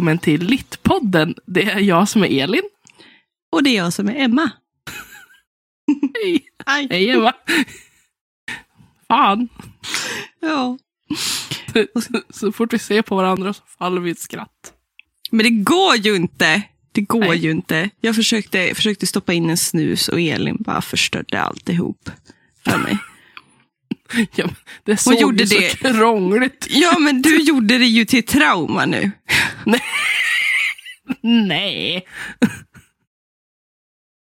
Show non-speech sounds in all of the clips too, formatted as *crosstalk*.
Välkommen till Littpodden. Det är jag som är Elin. Och det är jag som är Emma. *laughs* Hej. Hej Eva. Fan, Ja. så, så fort vi ser på varandra så faller vi i skratt. Men det går ju inte. Det går Nej. ju inte. Jag försökte, försökte stoppa in en snus och Elin bara förstörde alltihop för mig. *laughs* Ja, det såg gjorde ju så det. krångligt. Ja, men du *laughs* gjorde det ju till trauma nu. Nej.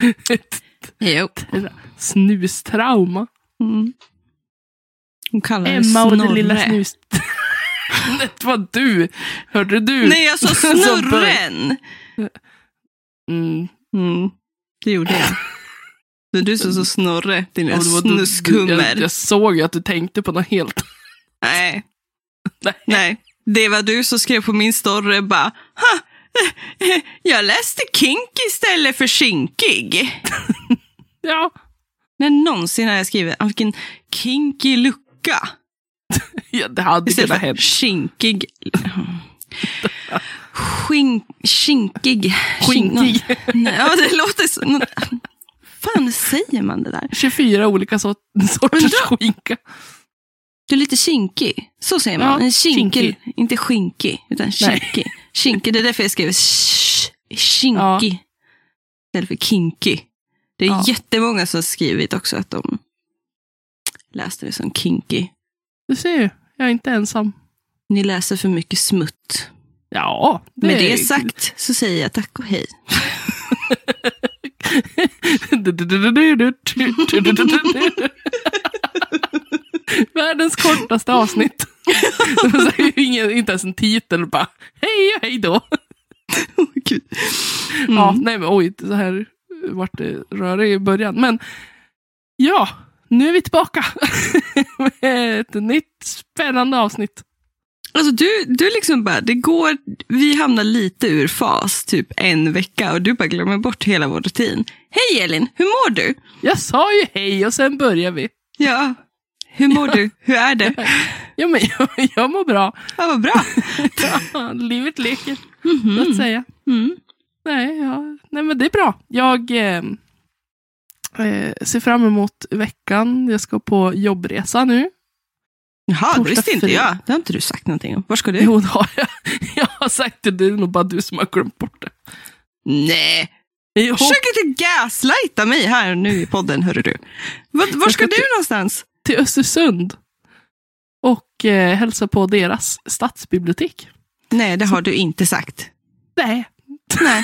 *laughs* Ett Jo. snustrauma. Mm. Hon kallar det Emma och det snorre. lilla snus... det var du. Hörde du? Nej, jag sa Som började- snurren. Mm. Mm. Det gjorde jag. Du som sa snorre, din var du- Jag, jag såg ju att du tänkte på något helt... Nej. *laughs* Nej. Nej, det var du som skrev på min story bara ha, eh, jag läste kink istället för kinkig. *laughs* Ja, När någonsin har jag skrivit "Ah, vilken kinky lucka *laughs* ja det hade istället kunnat hänt. kinkig. Skink, kinkig. Skinkig. Ja, det låter så. Fan säger man det där? 24 olika sort, sorters Undra- skinka. Du är lite kinkig. Så säger man. Ja, en kinkel, kinkig. inte skinkig, utan kinkig. Kinkig, det är därför jag skrev kinkig. Istället för kinky. Det är Ja. jättemånga som skrivit också att de läste det som kinky. Du ser ju, jag är inte ensam. Ni läser för mycket smutt. Ja, det Med är det kul. sagt så säger jag tack och hej. *laughs* Världens kortaste avsnitt. Det var så här, ingen, inte ens en titel, bara hej och hej då. Gud. Ja, nej men oj, så här vart det rörigt i början. Men ja, nu är vi tillbaka *laughs* med ett nytt spännande avsnitt. Alltså du, du liksom bara, det går, vi hamnar lite ur fas typ en vecka och du bara glömmer bort hela vår rutin. Hej Elin, hur mår du? Jag sa ju hej och sen börjar vi. Ja, hur mår du? Hur är det? Ja, men jag, jag mår bra. Ja, vad bra. *laughs* Ja, livet leker, Mhm. så att säga. Mm. Nej, ja, nej, men det är bra. Jag eh, eh, ser fram emot veckan. Jag ska på jobbresa nu. Jaha, det visste inte jag. Det har inte du sagt någonting om. Var ska du? Jo, det har jag. *laughs* Jag har sagt det, det är nog bara du som har glömt bort det. Nej. Jo, Försök inte gaslighta mig här nu i podden, hörru du. Var, var ska du någonstans? till Östersund. Och eh, hälsa på deras stadsbibliotek. Nej, det har du inte sagt. Nej. Nej,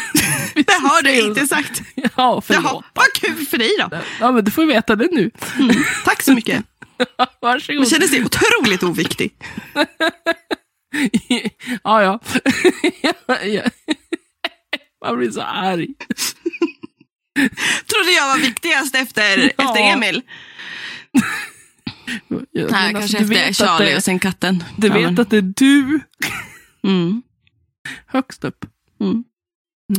*laughs* det har du inte sagt. *laughs* Ja, förlåt. Jaha, vad kul för dig då. Ja, men du får veta det nu. Mm. Tack så mycket. *laughs* Varsågod. Man känner sig otroligt oviktig. ja, ja. Ja. Man blir så arg. *laughs* Trodde jag var viktigast efter, *laughs* Ja. efter Emil. Ja, Nej, kanske alltså, efter Charlie det- och sen katten. Du Ja, vet men- att det är du Mm. högst upp.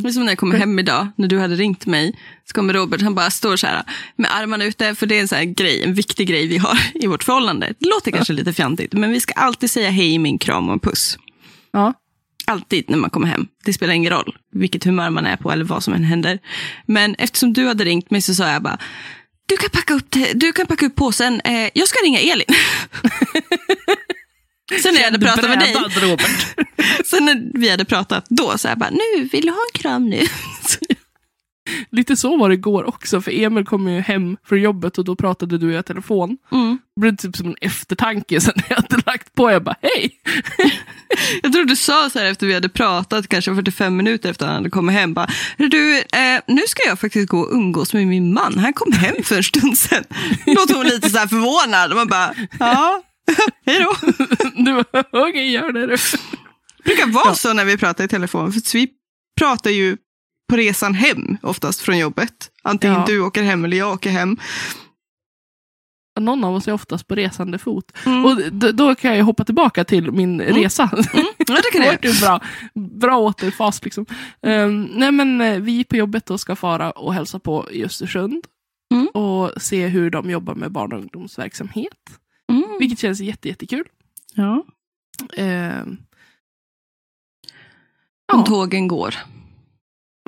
Det är som när jag kommer hem idag, när du hade ringt mig, så kommer Robert, han bara står så här med armarna ute, för det är en sån här grej, en viktig grej vi har i vårt förhållande. Det låter kanske lite fjantigt, men vi ska alltid säga hej min kram och puss. Ja. Alltid när man kommer hem. Det spelar ingen roll vilket humör man är på eller vad som än händer. Men eftersom du hade ringt mig så sa jag bara, du kan packa upp, du kan packa upp påsen, eh, jag ska ringa Elin. *laughs* Sen när jag hade pratat med dig, Robert. *laughs* sen när vi hade pratat då, så jag bara, nu vill du ha en kram nu? *laughs* Lite så var det igår också, för Emil kom ju hem från jobbet och då pratade du i telefon. Mm. Det blev typ som en eftertanke sen när jag hade lagt på. Jag bara, hej! *laughs* Jag tror du sa så här efter vi hade pratat, kanske 45 minuter efter att han hade kommit hem. Bara, du, eh, nu ska jag faktiskt gå och umgås med min man. Han kom hem för en stund sedan. Låter hon lite så här förvånad. Och man bara, ja, *laughs* hej då. Du bara, okej, gör det du. Det brukar vara så när vi pratar i telefon. För vi pratar ju på resan hem oftast från jobbet. Antingen Ja. du åker hem eller jag åker hem. Någon av oss är oftast på resande fot. Mm. Och d- då kan jag hoppa tillbaka till min resa. Ja, det kan *laughs* jag. bra, bra återfas liksom. Ehm, nej men eh, vi på jobbet då ska fara och hälsa på i Östersund. Mm. Och se hur de jobbar med barn och ungdomsverksamhet. Mm. Vilket känns jätte, jättekul. Ja. Ehm, Om Ja. tågen går.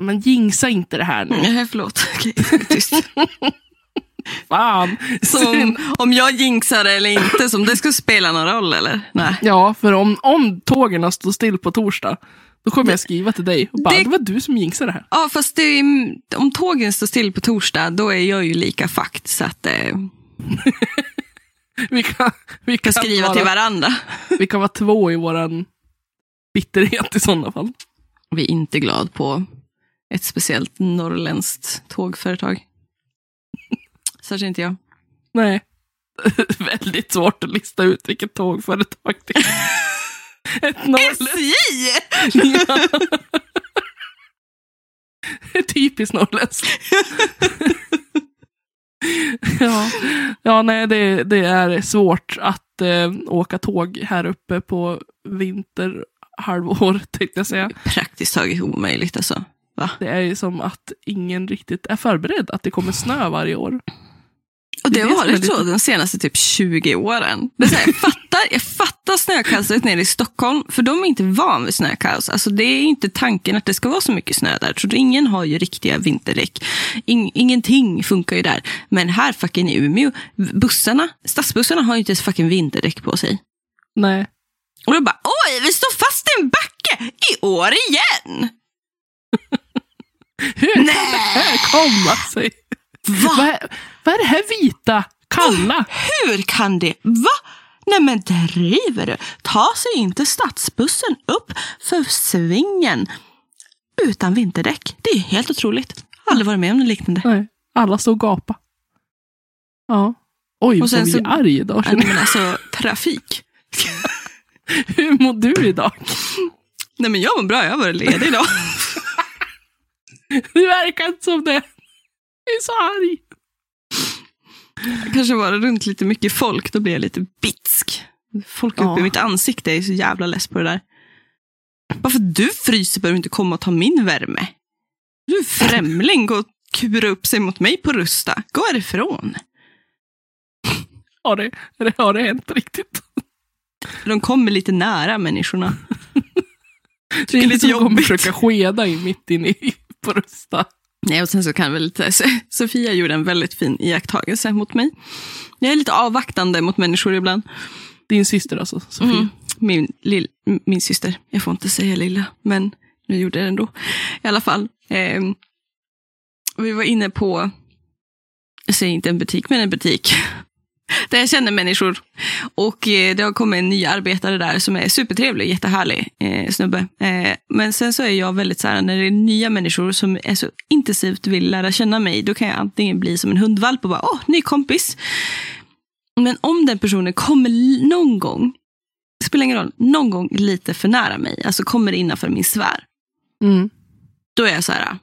Men jinxa inte det här nu. *laughs* Nej, förlåt. *laughs* Okej, tyst. *laughs* Fan. Som, om jag jinxar eller inte, som det ska spela någon roll eller? Nej. Ja, för om, om tågen står still på torsdag, då kommer jag skriva till dig och bara, Det- det, var du som jinxade det här. Ja, fast det om tågen står still på torsdag, då är jag ju lika fucked så att eh, Vi kan, vi kan, kan skriva vara, till varandra. vi kan vara två i våran bitterhet i sådana fall. Vi är inte glad på ett speciellt norrländskt tågföretag. *laughs* Särskilt inte jag. Nej. *laughs* Väldigt svårt att lista ut vilket tågföretag det är. *laughs* Ett. SJ! Ja. Typiskt norrländskt. ja. ja, nej, det, det är svårt att eh, åka tåg här uppe på vinterhalvår, tänkte jag säga. Praktiskt taget omöjligt alltså. Va? Det är ju som att ingen riktigt är förberedd att det kommer snö varje år. Och det har varit så lite- de senaste typ 20 åren. Så här, jag, fattar, jag fattar snökaoset nere i Stockholm, för de är inte van vid snökaos. Alltså, det är inte tanken att det ska vara så mycket snö där. Så ingen har ju riktiga vinterdäck. In, ingenting funkar ju där. Men här fucking i Umeå, bussarna, stadsbussarna har ju inte ens fucking vinterdäck på sig. Nej. Och då bara, oj, vi står fast i en backe i år igen! Hur kan det här komma sig? Va? Vad är, vad är det här vita, kalla? Hur kan det? Va? Nej men driver du? Ta sig inte stadsbussen upp för svingen utan vinterdäck? Det är helt otroligt. Aldrig varit med om något liknande. Nej, alla står och gapa. Ja. Oj, Och vad sen vi så- är arg idag. Nej, men alltså, trafik. *laughs* Hur mår du idag? Nej men jag mår bra, jag har varit ledig idag. *laughs* *laughs* Det verkar inte som det. Jag är så arg. Kanske var det runt lite mycket folk, då blir jag lite bitsk. Folk Ja. uppe i mitt ansikte är så jävla less på det där. Bara för att du fryser behöver du inte komma och ta min värme. Du är främling, gå och kura upp sig mot mig på Rusta. Gå härifrån. Har det, det, har det hänt riktigt? De kommer lite nära människorna. Det är lite lite som kommer jobbigt. försöka skeda in mitt inne i på Rusta. Nej, och sen så kan väl lite, *laughs* Sofia gjorde en väldigt fin iakttagelse mot mig. Jag är lite avvaktande mot människor ibland. Din syster alltså, Sofia. Mm. Min, lill, min syster, jag får inte säga lilla, men nu gjorde jag det ändå. I alla fall. ehm, vi var inne på, jag säger inte en butik, men en butik. Där jag känner människor. Och eh, det har kommit en ny arbetare där som är supertrevlig, jättehärlig eh, snubbe. Eh, men sen så är jag väldigt så här, när det är nya människor som är så intensivt vill lära känna mig, då kan jag antingen bli som en hundvalp och bara, åh, ny kompis. Men om den personen kommer någon gång, det spelar ingen roll, någon gång lite för nära mig, alltså kommer innanför min sfär, Mm. då är jag så här,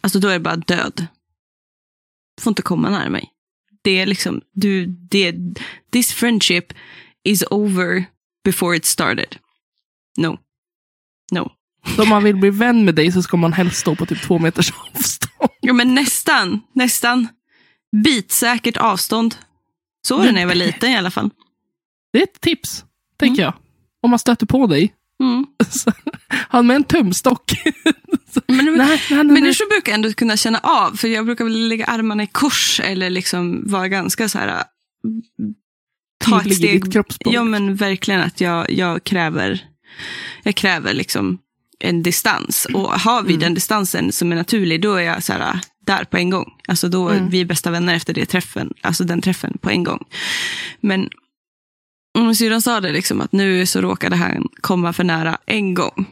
alltså då är jag bara död. Du får inte komma nära mig. Det är liksom, du, det, this friendship is over before it started. No. No. Så om man vill bli vän med dig så ska man helst stå på typ två meters avstånd. Ja, men nästan, nästan. Bitsäkert avstånd. Så var det när jag var liten i alla fall. Det är ett tips, tänker jag. Om man stöter på dig. Mm. *laughs* Han med en tumstock. Men, nej, nej, nej. Människor brukar ändå kunna känna av, för jag brukar väl lägga armarna i kors eller liksom vara ganska så här... Ta ett steg. Ja, men verkligen att jag, jag kräver, jag kräver liksom en distans. Och har vi Mm. den distansen som är naturlig, då är jag så här, där på en gång. Alltså då är Mm. vi bästa vänner efter det träffen, alltså den träffen på en gång. Men mm, syrran sa det liksom att nu så råkade han komma för nära en gång.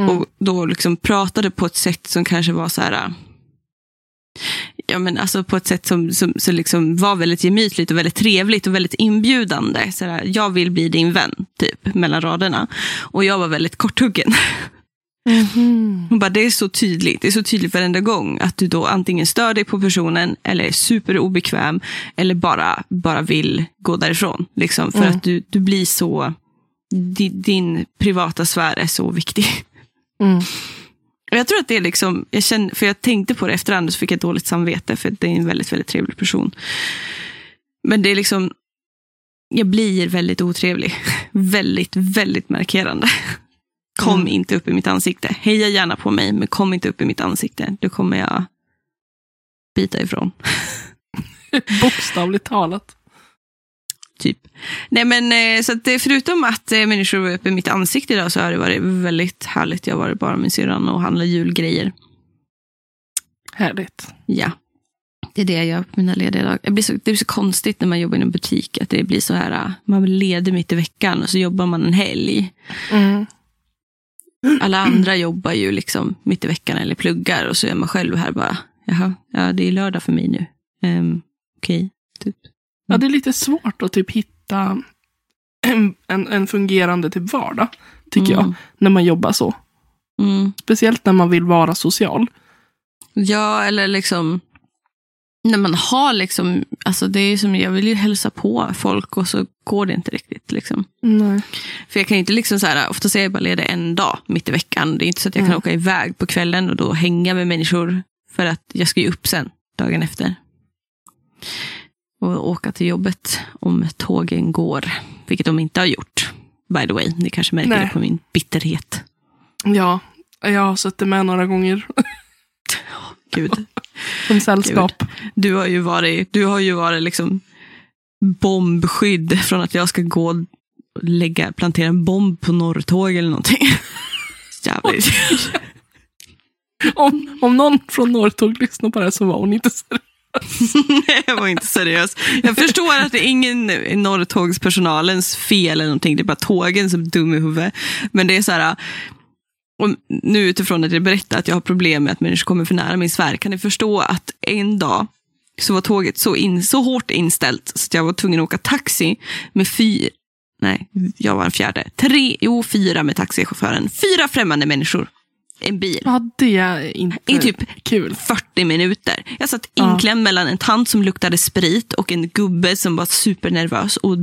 Mm. Och då liksom pratade på ett sätt som kanske var så här... Ja, men alltså på ett sätt som, som, som liksom var väldigt gemytligt och väldigt trevligt och väldigt inbjudande. Så här, jag vill bli din vän, typ, mellan raderna. Och jag var väldigt korthuggen. Mhm. Hon bara, det är så tydligt. Det är så tydligt varenda gång att du då antingen stör dig på personen eller är superobekväm eller bara, bara vill gå därifrån. Liksom, för Mm. att du, du blir så... Din, din privata sfär är så viktig. Mm. Jag tror att det är liksom, jag känner, för jag tänkte på det efterhand och så fick jag dåligt samvete för det är en väldigt, väldigt trevlig person. Men det är liksom, jag blir väldigt otrevlig. *laughs* väldigt, väldigt markerande. Kom Mm. inte upp i mitt ansikte. Heja gärna på mig, men kom inte upp i mitt ansikte. Då kommer jag bita ifrån. *laughs* Bokstavligt talat. Typ. Nej men eh, så att det, förutom att eh, människor var uppe i mitt ansikte idag så har det varit väldigt härligt. Jag har varit bara med syrran och handlat julgrejer. Härligt. Ja. Det är det jag gör på mina lediga dagar. Det blir, så, det blir så konstigt när man jobbar i en butik. Att det blir så här, äh, man blir ledig mitt i veckan och så jobbar man en helg. Mm. Alla andra jobbar ju liksom mitt i veckan eller pluggar och så är man själv här bara, jaha, ja det är lördag för mig nu. Um, Okej, typ. Ja, det är lite svårt att typ hitta en, en, en fungerande typ vardag, tycker jag, Mm. när man jobbar så. Mm. Speciellt när man vill vara social. Ja, eller liksom när man har liksom, alltså det är som, jag vill ju hälsa på folk och så går det inte riktigt. Liksom. Nej. För jag kan ju inte liksom så här, ofta är jag bara ledig en dag mitt i veckan. Det är inte så att jag kan Mm. åka iväg på kvällen och då hänga med människor. För att jag ska ju upp sen, dagen efter. Och åka till jobbet om tågen går. Vilket de inte har gjort. By the way, ni kanske märker Nej. det på min bitterhet. Ja, jag har suttit med några gånger *laughs* Gud. som sällskap. Du har ju varit, du har ju varit liksom bombskydd från att jag ska gå och lägga, plantera en bomb på Norrtåg eller någonting. *laughs* Jävligt. Om, om någon från Norrtåg lyssnar på det här så var hon inte seriös. Nej, *laughs* jag var inte seriös. Jag förstår att det är ingen Norrtågspersonalens fel eller någonting. Det är bara tågen som är dum i huvudet. Men det är så här, och nu utifrån att jag berättar att jag har problem med att människor kommer för nära min sfär, kan ni förstå att en dag så var tåget så, in, så hårt inställt så att jag var tvungen att åka taxi med fyra, nej, jag var en fjärde, tre, jo fyra med taxichauffören, fyra främmande människor. En bil. Ja, det är inte I typ kul. 40 minuter. Jag satt Ja. inklämd mellan en tant som luktade sprit och en gubbe som var supernervös och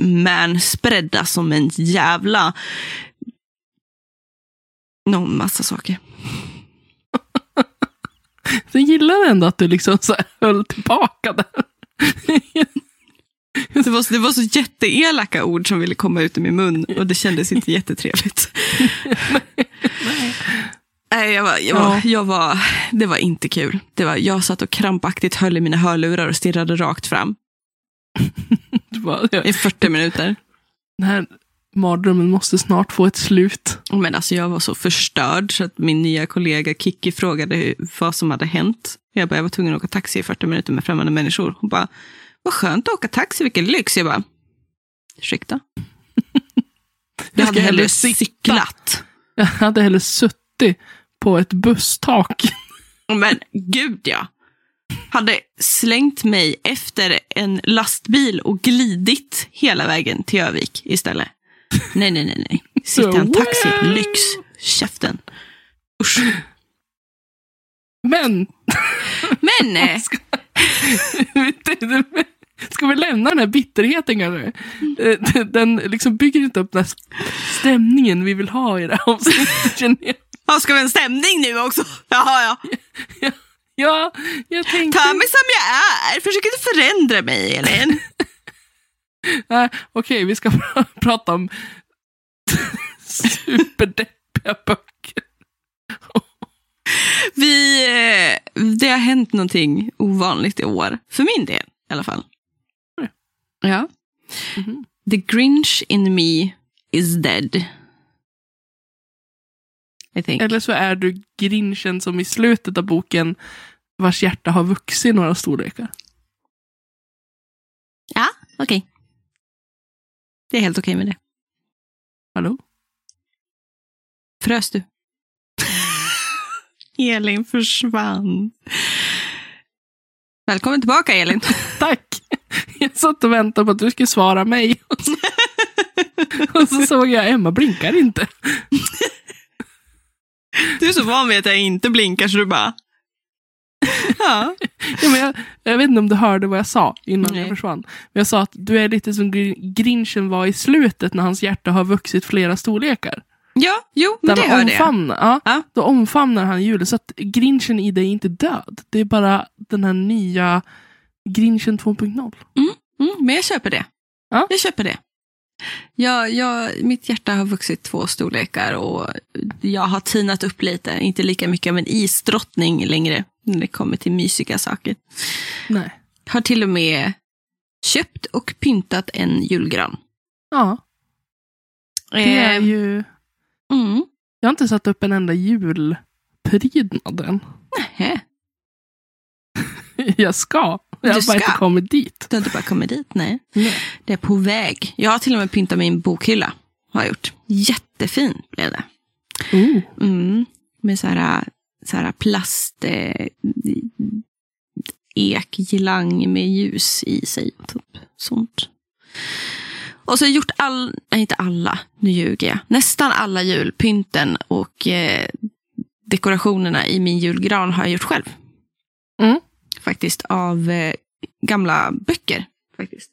manspredda som en jävla... Någon massa saker. *laughs* Jag gillar ändå att du liksom så höll tillbaka där. *laughs* Det var, det var så jätteelaka ord som ville komma ut ur min mun och det kändes inte jättetrevligt. *laughs* Nej, jag var, jag var, Ja. jag var, det var inte kul. Det var, jag satt och krampaktigt höll i mina hörlurar och stirrade rakt fram *laughs* i 40 minuter. Den här mardrömmen måste snart få ett slut. Men alltså jag var så förstörd så att min nya kollega Kiki frågade vad som hade hänt. Jag bara, jag var tvungen att åka taxi i 40 minuter med främmande människor. Hon bara, vad skönt att åka taxi, vilken lyx. Jag bara, ursäkta? *laughs* Jag hade hellre cyklat. Jag hade hellre suttit på ett busstak. *laughs* Men gud ja. Hade slängt mig efter en lastbil och glidit hela vägen till Övik istället. Nej, nej, nej, nej. *laughs* Sitta i en taxi, lyx. Käften. Usch. Men, Men, *laughs* ska, vi lämna den här bitterheten kanske? Eh, Den- Den liksom bygger inte upp den här stämningen vi vill ha i det här avsnittet. ja, ska vi en stämning nu också? Jaha, ja. Ja, jag tänkte... Ta mig som jag är. Försök inte förändra mig, Elin. *laughs* Nej, Okej, vi ska pra- *laughs* prata om superdeppiga böcker. Vi, eh, det har hänt någonting ovanligt i år. För min del i alla fall. Ja. Mhm. The Grinch in me is dead. I think. Eller så är du grinchen som i slutet av boken vars hjärta har vuxit några storlekar. Ja, okej. Det är helt okej med det. Hallå? Frös du? Elin försvann. Välkommen tillbaka Elin. *laughs* Tack! Jag satt och väntade på att du skulle svara mig. *laughs* Och så såg jag Emma blinkar inte. Du är så van vid att jag inte blinkar så du bara... *laughs* Ja. Ja, men jag, jag vet inte om du hörde vad jag sa innan Nej. jag försvann. Men jag sa att du är lite som Gr- Grinchen var i slutet när hans hjärta har vuxit flera storlekar. Ja, jo, men Där det hörde jag. omfamnar, ja, Ja. Då omfamnar han julen. Så att Grinchen i dig är inte död. Det är bara den här nya Grinchen 2.0. Mm, men jag köper det. Ja. Jag köper det. Jag, jag, mitt hjärta har vuxit två storlekar och jag har tinat upp lite. Inte lika mycket av en isdrottning längre när det kommer till mysiga saker. Nej. Har till och med köpt och pyntat en julgran. Ja, det är Eh, ju... mm. Jag har inte satt upp en enda julprydnad än. Nähä. *laughs* Jag ska. Jag har bara inte kommit dit. Du har inte bara kommit dit, nej. Nej. Det är på väg. Jag har till och med pyntat min bokhylla. Har jag gjort. Jättefin blev det. Oh. Mm. Med så här, så här plast, eh, ekgilang med ljus i sig. Typ. Sånt. Och så har jag gjort all, nej inte alla, nu ljuger jag. Nästan alla julpynten och eh, dekorationerna i min julgran har jag gjort själv. Mm. Faktiskt av eh, gamla böcker. Faktiskt.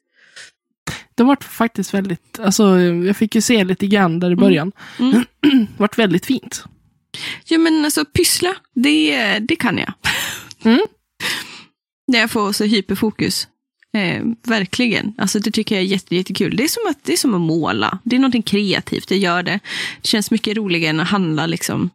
Det var faktiskt väldigt, alltså jag fick ju se lite grann där i början. Mm. det *clears throat* vart väldigt fint. Jo men alltså pyssla, det, det kan jag. Mm. När jag får så hyperfokus. Eh, verkligen. Alltså det tycker jag är jätte, jättekul. Det är, som att, det är som att måla. Det är någonting kreativt, det gör det. Det känns mycket roligare än att handla liksom.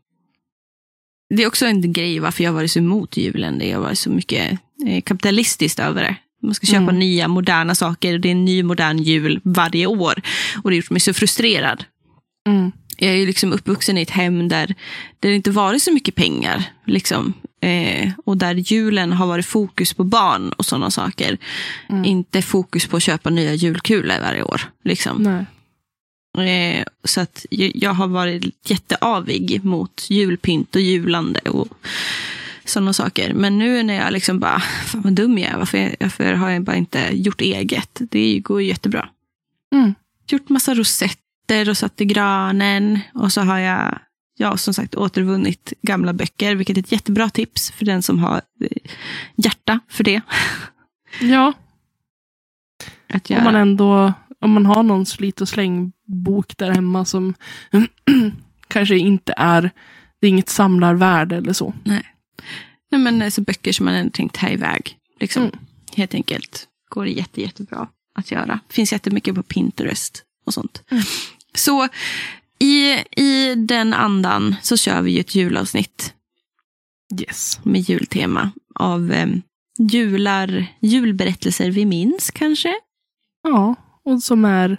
Det är också en grej varför jag har varit så emot julen. Det har varit så mycket eh, kapitalistiskt över det. Man ska köpa Mm. nya moderna saker. Det är en ny modern jul varje år. Och det har gjort mig så frustrerad. Mm. Jag är ju liksom uppvuxen i ett hem där, där det inte varit så mycket pengar. Liksom. Eh, och där julen har varit fokus på barn och sådana saker. Mm. Inte fokus på att köpa nya julkulor varje år. Liksom. Eh, så att jag, jag har varit jätteavig mot julpynt och julande och sådana saker. Men nu när jag liksom bara, fan vad dum jag är, varför, varför har jag bara inte gjort eget? Det går ju jättebra Mm. gjort massa rosetter och satt i granen. Och så har jag, ja, som sagt återvunnit gamla böcker, vilket är ett jättebra tips för den som har eh, hjärta för det. Ja, *laughs* Att jag, om man ändå, om man har någon slit och släng-bok där hemma som *clears throat* kanske inte är, det är inget samlarvärde eller så. Nej, men alltså böcker som man ändå tänkt ta iväg. Liksom, Mm. Helt enkelt. Går det jätte, jättebra att göra. Finns jättemycket på Pinterest och sånt. Mm. Så i, i den andan så kör vi ju ett julavsnitt Yes. med jultema av eh, jular, julberättelser vi minns kanske. Ja, och som är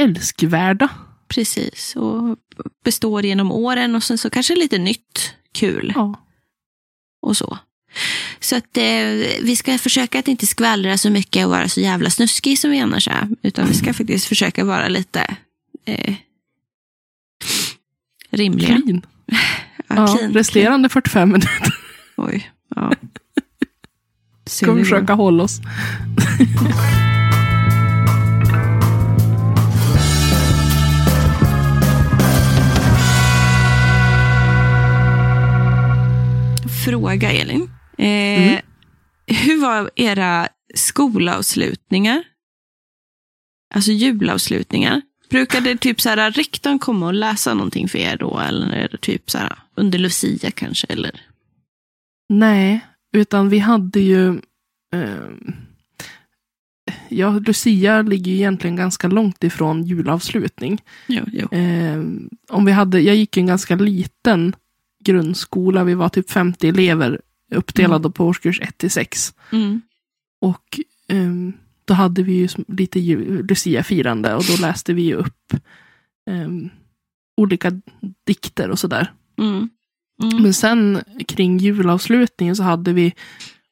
älskvärda. Precis, och består genom åren och sen så kanske lite nytt kul Ja. och så. Så att eh, vi ska försöka att inte skvallra så mycket och vara så jävla snuskig som vi annars är. Utan vi ska faktiskt försöka vara lite eh, rimliga. Clean. *laughs* Ja, Ja, clean, resterande 45 minuter. Oj, ja. *laughs* ska vi försöka hålla oss. *laughs* Fråga Elin. Eh, Mm. Hur var era skolavslutningar? Alltså julavslutningar. Brukade typ så här, rektorn komma och läsa någonting för er då? Eller är det typ så här, under Lucia kanske? Eller? Nej, utan vi hade ju... ehm, ja, Lucia ligger ju egentligen ganska långt ifrån julavslutning. Jo, jo. Ehm, om vi hade, jag gick en ganska liten grundskola. Vi var typ 50 elever uppdelade på årskurs 1 till 6. Mm. Och ehm, då hade vi ju lite Lucia-firande och då läste vi ju upp ehm, olika dikter och sådär. Mm. Mm. Men sen kring julavslutningen så hade vi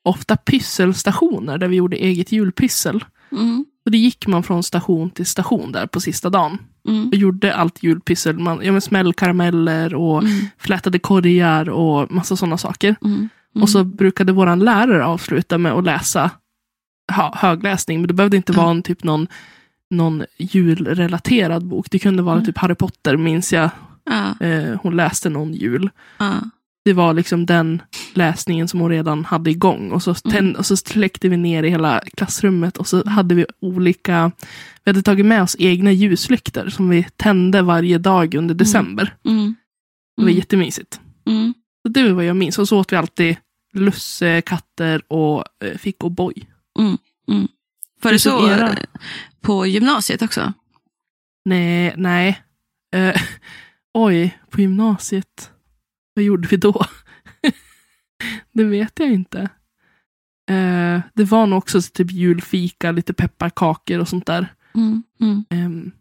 ofta pysselstationer där vi gjorde eget julpyssel. Mm. Och det gick man från station till station där på sista dagen. Mm. Och gjorde allt julpyssel. Man, ja, men smällkarameller och Mm. flätade korgar och massa sådana saker. Mm. Och så brukade våran lärare avsluta med att läsa ha, högläsning. Men det behövde inte Mm. vara en, typ någon, någon julrelaterad bok. Det kunde vara Mm. typ Harry Potter, minns jag. Ja, Eh, hon läste någon jul. ja. Det var liksom den läsningen som hon redan hade igång. Och så, tänd, och så släckte vi ner i hela klassrummet och så hade vi olika... Vi hade tagit med oss egna ljuslyktor som vi tände varje dag under december. Mm. Det var Mm. jättemysigt. Mm. Så det var vad jag minns. Och så åt vi alltid lussekatter och eh, fick O'boy. Var det Hur såg så era? eh, på gymnasiet också? Nej, nej. Eh, *laughs* oj, på gymnasiet. Vad gjorde vi då? *laughs* det vet jag inte. Eh, det var nog också typ julfika, lite pepparkakor och sånt där. Mm, mm. Ehm,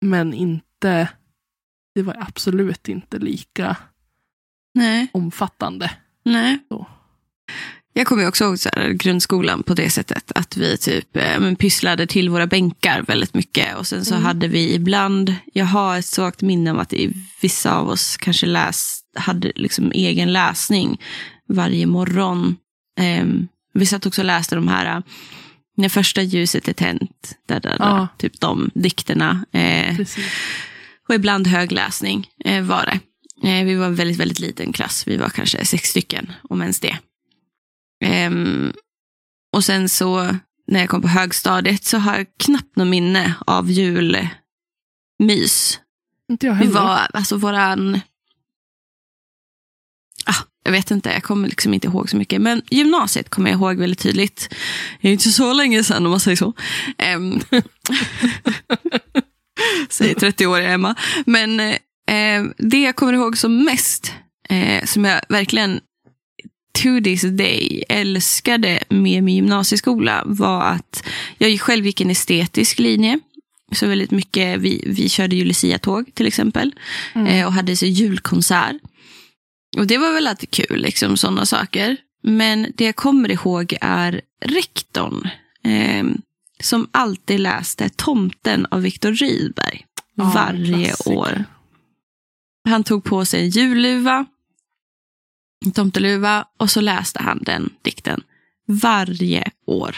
men inte, det var absolut inte lika Nej, omfattande. nej. Så. Jag kommer också ihåg så här, grundskolan på det sättet att vi typ eh, pysslade till våra bänkar väldigt mycket. Och sen så Mm. hade vi ibland, jag har ett svagt minne om att vissa av oss kanske läs, hade liksom egen läsning varje morgon. Ehm, vi satt också och läste de här eh, När första ljuset är tänt, där, där, där, Ja. typ de dikterna. Eh, och ibland högläsning eh, var det. Eh, vi var en väldigt, väldigt liten klass. Vi var kanske sex stycken, om ens det. Ehm, och sen så, när jag kom på högstadiet, så har jag knappt något minne av julmys. Inte jag Vi heller. var, alltså våran... Ah, jag vet inte, jag kommer liksom inte ihåg så mycket. Men gymnasiet kommer jag ihåg väldigt tydligt. Det är inte så länge sedan om man säger så. Um, säger 30-åriga Emma. Men eh, det jag kommer ihåg som mest, eh, som jag verkligen to this day älskade med min gymnasieskola var att jag själv gick en estetisk linje. Så väldigt mycket, vi, vi körde ju Lucia-tåg till exempel. Mm. Eh, och hade så julkonsert. Och det var väl alltid kul, liksom sådana saker. Men det jag kommer ihåg är rektorn. Eh, som alltid läste Tomten av Viktor Rydberg. Ja, varje år. Han tog på sig en julluva, tomteluva och så läste han den dikten varje år.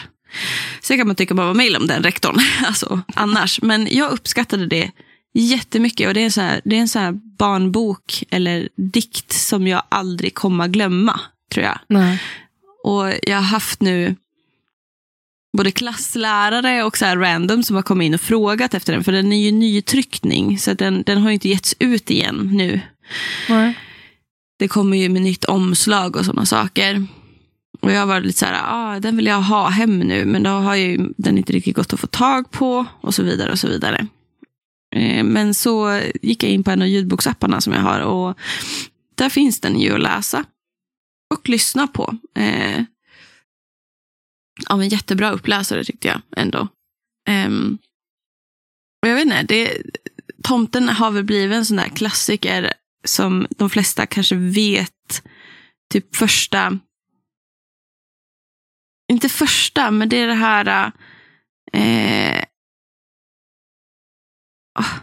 Sen kan man tycka vad man vill om den rektorn, *laughs* alltså annars. Men jag uppskattade det jättemycket. Och det är en så här, det är en så här barnbok eller dikt som jag aldrig kommer glömma, tror jag. Nej. Och jag har haft nu både klasslärare och så här random som har kommit in och frågat efter den. För den är ju nytryckning, så den, den har ju inte getts ut igen nu. Nej. Det kommer ju med nytt omslag och sådana saker. Och jag var lite så här, ah, den vill jag ha hem nu, men då har ju den inte riktigt gått att få tag på och så vidare och så vidare. Eh, Men så gick jag in på en av ljudboksapparna som jag har och där finns den ju att läsa och lyssna på. Eh, av en jättebra uppläsare tyckte jag ändå. Ehm, och jag vet inte, det, Tomten har väl blivit en sån där klassiker som de flesta kanske vet typ första, inte första, men det är det här, eh, ah,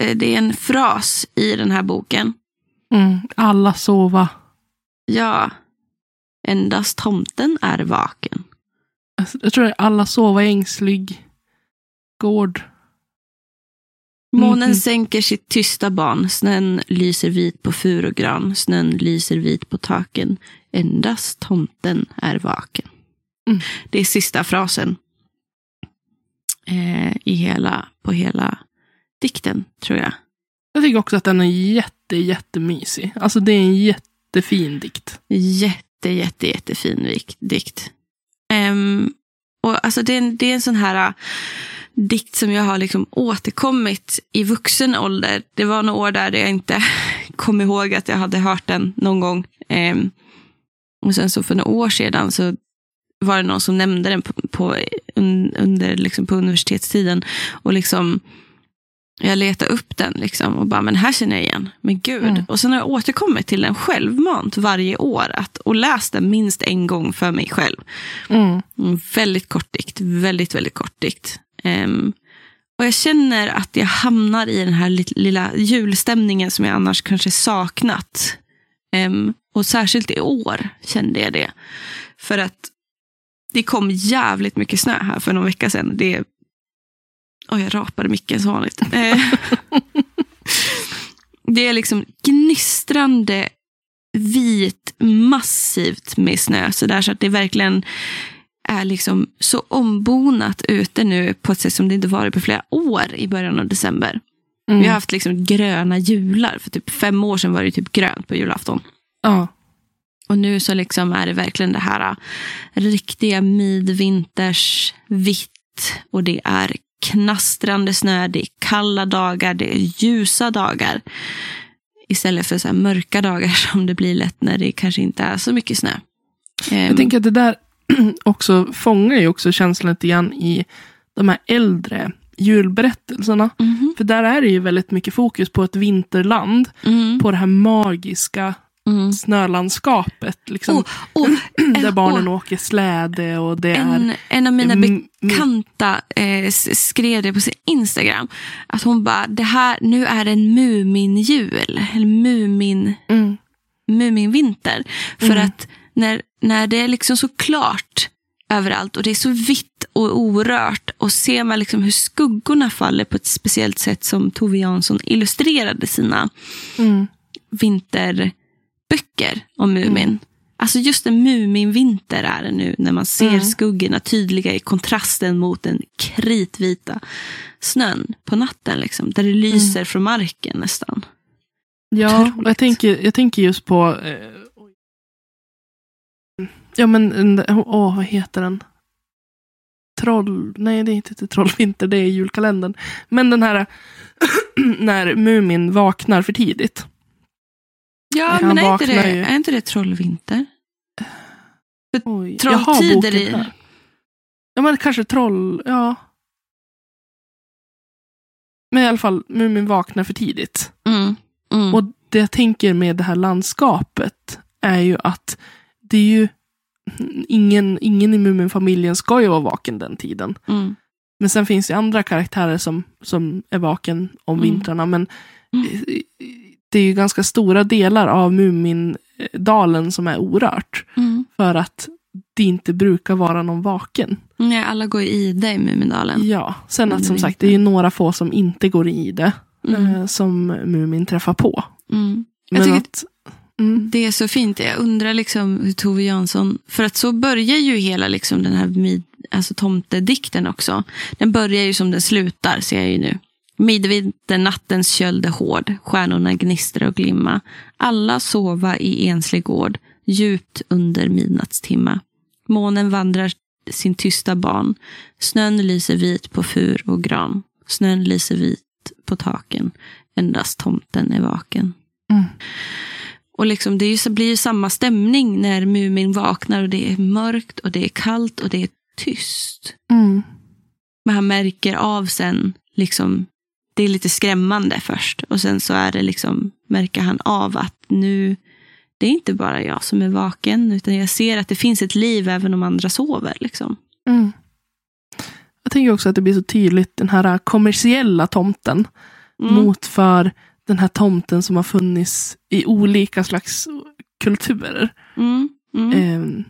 eh, det är en fras i den här boken. Mm. Alla sova. Ja, endast tomten är vaken. Alltså, Jag tror det är alla sova i ängslig gård. Månen Mhm. sänker sitt tysta barn, snön lyser vit på furugran, snön lyser vit på taken, endast tomten är vaken. Mm. Det är sista frasen eh, i hela, på hela dikten, tror jag. Jag tycker också att den är jätte, jättemysig. Alltså det är en jättefin dikt. Jätte, jätte, jättefin dikt. Ehm, och alltså det, är en, det är en sån här äh, dikt som jag har liksom återkommit i vuxen ålder. Det var några år där jag inte *laughs* kom ihåg att jag hade hört den någon gång. Ehm, och sen så för några år sedan så var det någon som nämnde den på, på, un, under, liksom på universitetstiden. Och liksom jag letade upp den liksom och bara, men här känner jag igen. Men gud. Mm. Och sen har jag återkommit till den självmant varje år. Att, och läst den minst en gång för mig själv. Mm. Väldigt kort dikt. Väldigt, väldigt kort dikt. Ehm, och jag känner att jag hamnar i den här lilla julstämningen som jag annars kanske saknat. Ehm, och särskilt i år kände jag det. För att det kom jävligt mycket snö här för någon vecka sedan. Det Oj, jag rapade micken som vanligt. *laughs* Eh, det är liksom gnistrande vit, massivt med snö. Så, där, så att det verkligen är liksom så ombonat ute nu på ett sätt som det inte varit på flera år i början av december. Mm. Vi har haft liksom gröna jular. För typ fem år sedan var det typ grönt på julafton. Ja. Och nu så liksom är det verkligen det här äh, riktiga midvinters vitt. Och det är knastrande snö, det är kalla dagar, det är ljusa dagar. Istället för så här mörka dagar *laughs* som det blir lätt när det kanske inte är så mycket snö. Jag tänker att det där *clears throat* också fångar ju också känslan lite grann i de här äldre julberättelserna. mhm, För där är det ju väldigt mycket fokus på ett vinterland. mm, På det här magiska mm. snölandskapet. Liksom, Oh, oh, *clears throat* där eh, barnen oh, åker släde och det är... en, en av mina Mm, bekanta eh, skrev det på sin Instagram. Att hon bara, det här, nu är det en Muminjul. Eller Mumin... Mm, Muminvinter. För Mm. att när, när det är liksom så klart överallt och det är så vitt och orört och ser man liksom hur skuggorna faller på ett speciellt sätt som Tove Jansson illustrerade sina mm, vinterböcker om Mumin. Mm. Alltså just en Muminvinter är det nu när man ser Mm. skuggorna tydliga i kontrasten mot den kritvita snön på natten. Liksom, där det Mm. lyser från marken nästan. Ja, Otroligt. jag tänker, jag tänker just på... Eh. Ja, men en- åh, vad heter den? Troll... Nej, det är inte Trollvinter, det är julkalendern. Men den här *clears throat* när Mumin vaknar för tidigt. Ja, Han men är inte, det, ju. är inte det Trollvinter? Oj, Trolltider i-. Ja, men kanske troll... Ja. Men i alla fall, Mumin vaknar för tidigt. Mm. Mm. Och det jag tänker med det här landskapet är ju att det är ju ingen, ingen i Muminfamiljen ska ju vara vaken den tiden. mm. Men sen finns det andra karaktärer som, som är vaken om Mm. vintrarna. Men Mm. det är ju ganska stora delar av Mumindalen som är orört. Mm. För att det inte brukar vara någon vaken. Nej, alla går i det i Mumindalen. Ja, sen att som sagt det är ju några få som inte går i det. Mm. eh, Som Mumin träffar på. Mm. Jag Men tycker att, mm, Det är så fint. Jag undrar liksom hur Tove Jansson... För att så börjar ju hela liksom den här mid, alltså tomtedikten också. Den börjar ju som den slutar, ser jag ju nu. Midvinternattens köld är hård, stjärnorna gnistra och glimma. Alla sova i enslig gård, djupt under midnattstimma. Månen vandrar sin tysta ban. Snön lyser vit på fur och gran. Snön lyser vit på taken. Endast tomten är vaken. Mm. Och liksom, det är ju, blir ju samma stämning när Mumin vaknar och det är mörkt och det är kallt och det är tyst. mm, Men han märker av sen, liksom, det är lite skrämmande först. Och sen så är det liksom, märker han av att nu, det är inte bara jag som är vaken, utan jag ser att det finns ett liv även om andra sover. Liksom. mm. Jag tänker också att det blir så tydligt den här kommersiella tomten. Mm. Mot för den här tomten som har funnits i olika slags kulturer. Mm. Mm. Eh,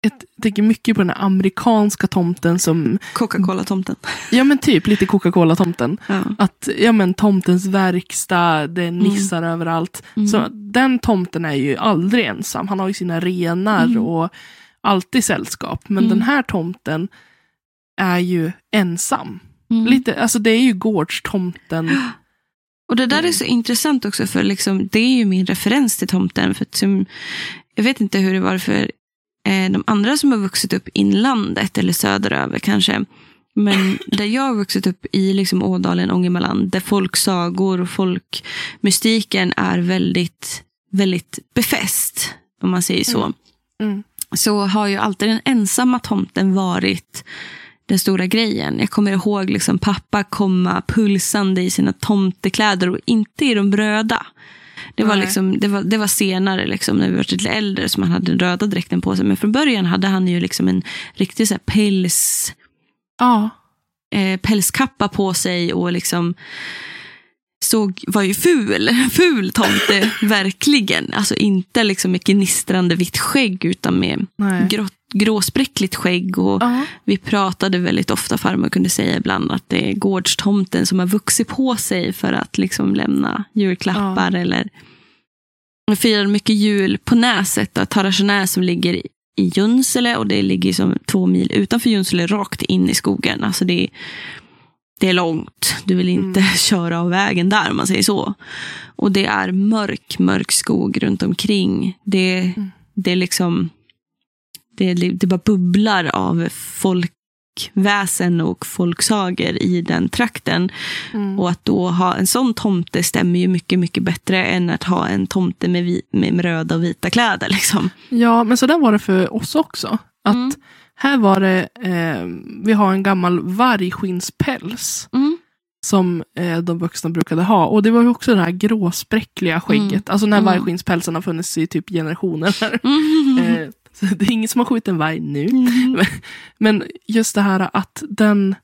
jag tänker mycket på den här amerikanska tomten som, Coca-Cola-tomten. *laughs* ja men typ lite Coca-Cola-tomten. Ja. Att, ja men tomtens verkstad, det är nissar överallt. Mm. Så den tomten är ju aldrig ensam. Han har ju sina renar Mm. och alltid sällskap. Men Mm. den här tomten är ju ensam. Mm. Lite, alltså det är ju gårdstomten. *gasps* Och det där Mm. är så intressant också, för liksom, det är ju min referens till tomten. För som, jag vet inte hur det var för eh, de andra som har vuxit upp inlandet eller söderöver kanske. Men *clears throat* där jag har vuxit upp i liksom Ådalen, Ångermanland, där folksagor och folkmystiken är väldigt, väldigt befäst, om man säger så. Mm. Mm. Så har ju alltid den ensamma tomten varit den stora grejen. Jag kommer ihåg liksom pappa komma pulsande i sina tomtekläder och inte i de röda. Det var, liksom, det var, det var senare, liksom, när vi var lite äldre, som han hade den röda dräkten på sig. Men från början hade han ju liksom en riktig så här, päls, Ja. eh, pälskappa på sig och liksom såg, var ju ful. *laughs* Ful tomte, *laughs* verkligen. Alltså inte liksom med gnistrande vitt skägg, utan med Nej. grått, gråspräckligt skägg. Och Ja. vi pratade väldigt ofta, farmor kunde säga ibland att det är gårdstomten som har vuxit på sig för att liksom lämna julklappar. Eller vi firade mycket jul på Näset, då, Tarajonäs som ligger i- Junsele och det ligger som två mil utanför Junsele rakt in i skogen. Alltså det, är- det är långt. Du vill inte *laughs* köra av vägen där om man säger så. Och det är mörk, mörk skog runt omkring. Det, det är liksom det, det bara bubblar av folk folkväsen och folksager i den trakten. Mm. Och att då ha en sån tomte stämmer ju mycket, mycket bättre än att ha en tomte med, vi, med röda och vita kläder. Liksom. Ja, men så där var det för oss också. Att Mm. här var det, eh, vi har en gammal vargskinnspäls. Mm. Som eh, de vuxna brukade ha. Och det var ju också det här gråspräckliga skägget. Alltså den här Mm. vargskinnspälsen har funnits i typ generationer. Mm. *laughs* Eh, *laughs* så det är ingen som har skjutit en varg nu. Mm. Men just det här att den,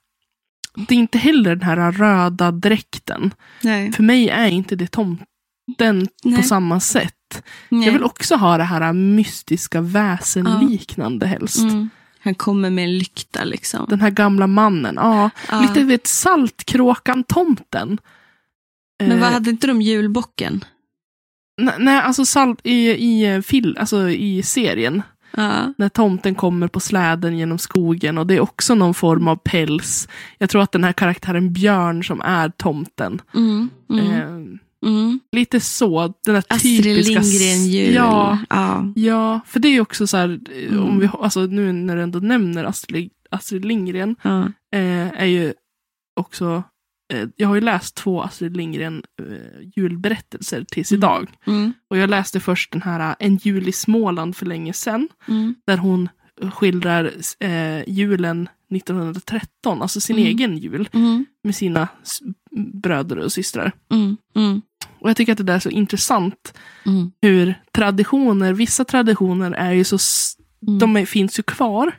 det är inte heller den här röda dräkten. Nej. För mig är inte det tomten på samma sätt. Nej. Jag vill också ha det här mystiska väsenliknande helst. Mm. Han kommer med en lykta liksom. Den här gamla mannen. Ja, Ja. lite vet Saltkråkan-tomten. Men vad Eh, hade inte de julbocken? nej, nej, alltså salt i, i, eh, fil, alltså i serien. Ja. När tomten kommer på släden genom skogen och det är också någon form av päls. Jag tror att den här karaktären Björn som är tomten. Mm. Mm. Eh, Mm. lite så, den här Astrid typiska... Lindgren jul. Ja, ja. ja, för det är också så här, eh, Mm. om vi, alltså nu när du ändå nämner Astrid, Astrid Lindgren, eh, är ju också, jag har ju läst två Astrid Lindgren eh, julberättelser tills Mm. idag. Mm. Och jag läste först den här eh, En jul i Småland för länge sedan, Mm. där hon skildrar eh, julen 1913, alltså sin Mm. egen jul, Mm. med sina bröder och systrar. Och jag tycker att det där är så intressant hur traditioner, vissa traditioner är ju så, de är, finns ju kvar.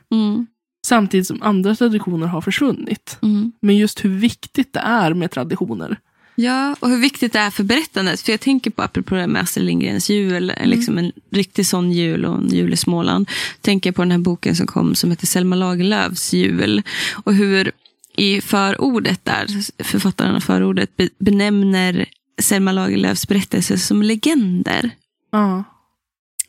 Samtidigt som andra traditioner har försvunnit. Mm. Men just hur viktigt det är med traditioner. Ja, och hur viktigt det är för berättandet. För jag tänker på, apropå det med Astrid Lindgrens jul, liksom en riktig sån jul och en jul i Småland. Tänker på den här boken som kom som heter Selma Lagerlöfs jul. Och hur i förordet där, författaren av förordet be- benämner Selma Lagerlöfs berättelser som legender. Ja.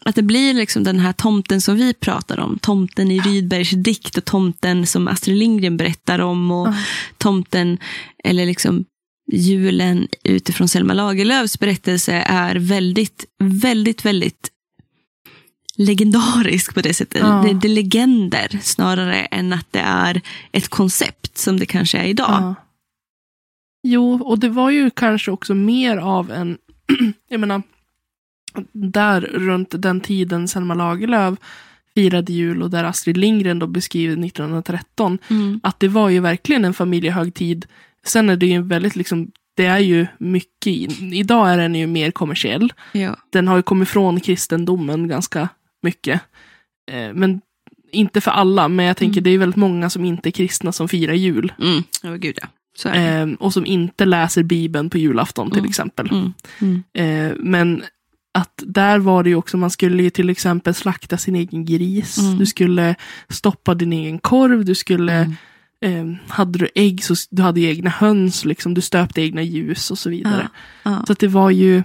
Att det blir liksom den här tomten som vi pratar om. Tomten i Rydbergs dikt och tomten som Astrid Lindgren berättar om. Och Ja. tomten, eller liksom julen utifrån Selma Lagerlöfs berättelse är väldigt, väldigt, väldigt legendarisk på det sättet. Ja. Det, det är legender snarare än att det är ett koncept som det kanske är idag. Ja. Jo, och det var ju kanske också mer av en, *clears throat* jag menar, där runt den tiden Selma Lagerlöf firade jul och där Astrid Lindgren då beskriver 1913, Mm. att det var ju verkligen en familjehögtid. Sen är det ju väldigt liksom, det är ju mycket, idag är den ju mer kommersiell. Ja. Den har ju kommit från kristendomen ganska mycket. Eh, men inte för alla, men jag tänker Mm. det är väldigt många som inte är kristna som firar jul. Mm. Oh, gud ja. Eh, och som inte läser Bibeln på julafton till Mm. exempel. Mm. Mm. Eh, men att där var det ju också, man skulle ju till exempel slakta sin egen gris. Mm. Du skulle stoppa din egen korv. Du skulle, Mm. eh, hade du ägg så du hade ju egna höns, liksom. du stöpte egna ljus och så vidare. Ja. Så att det var ju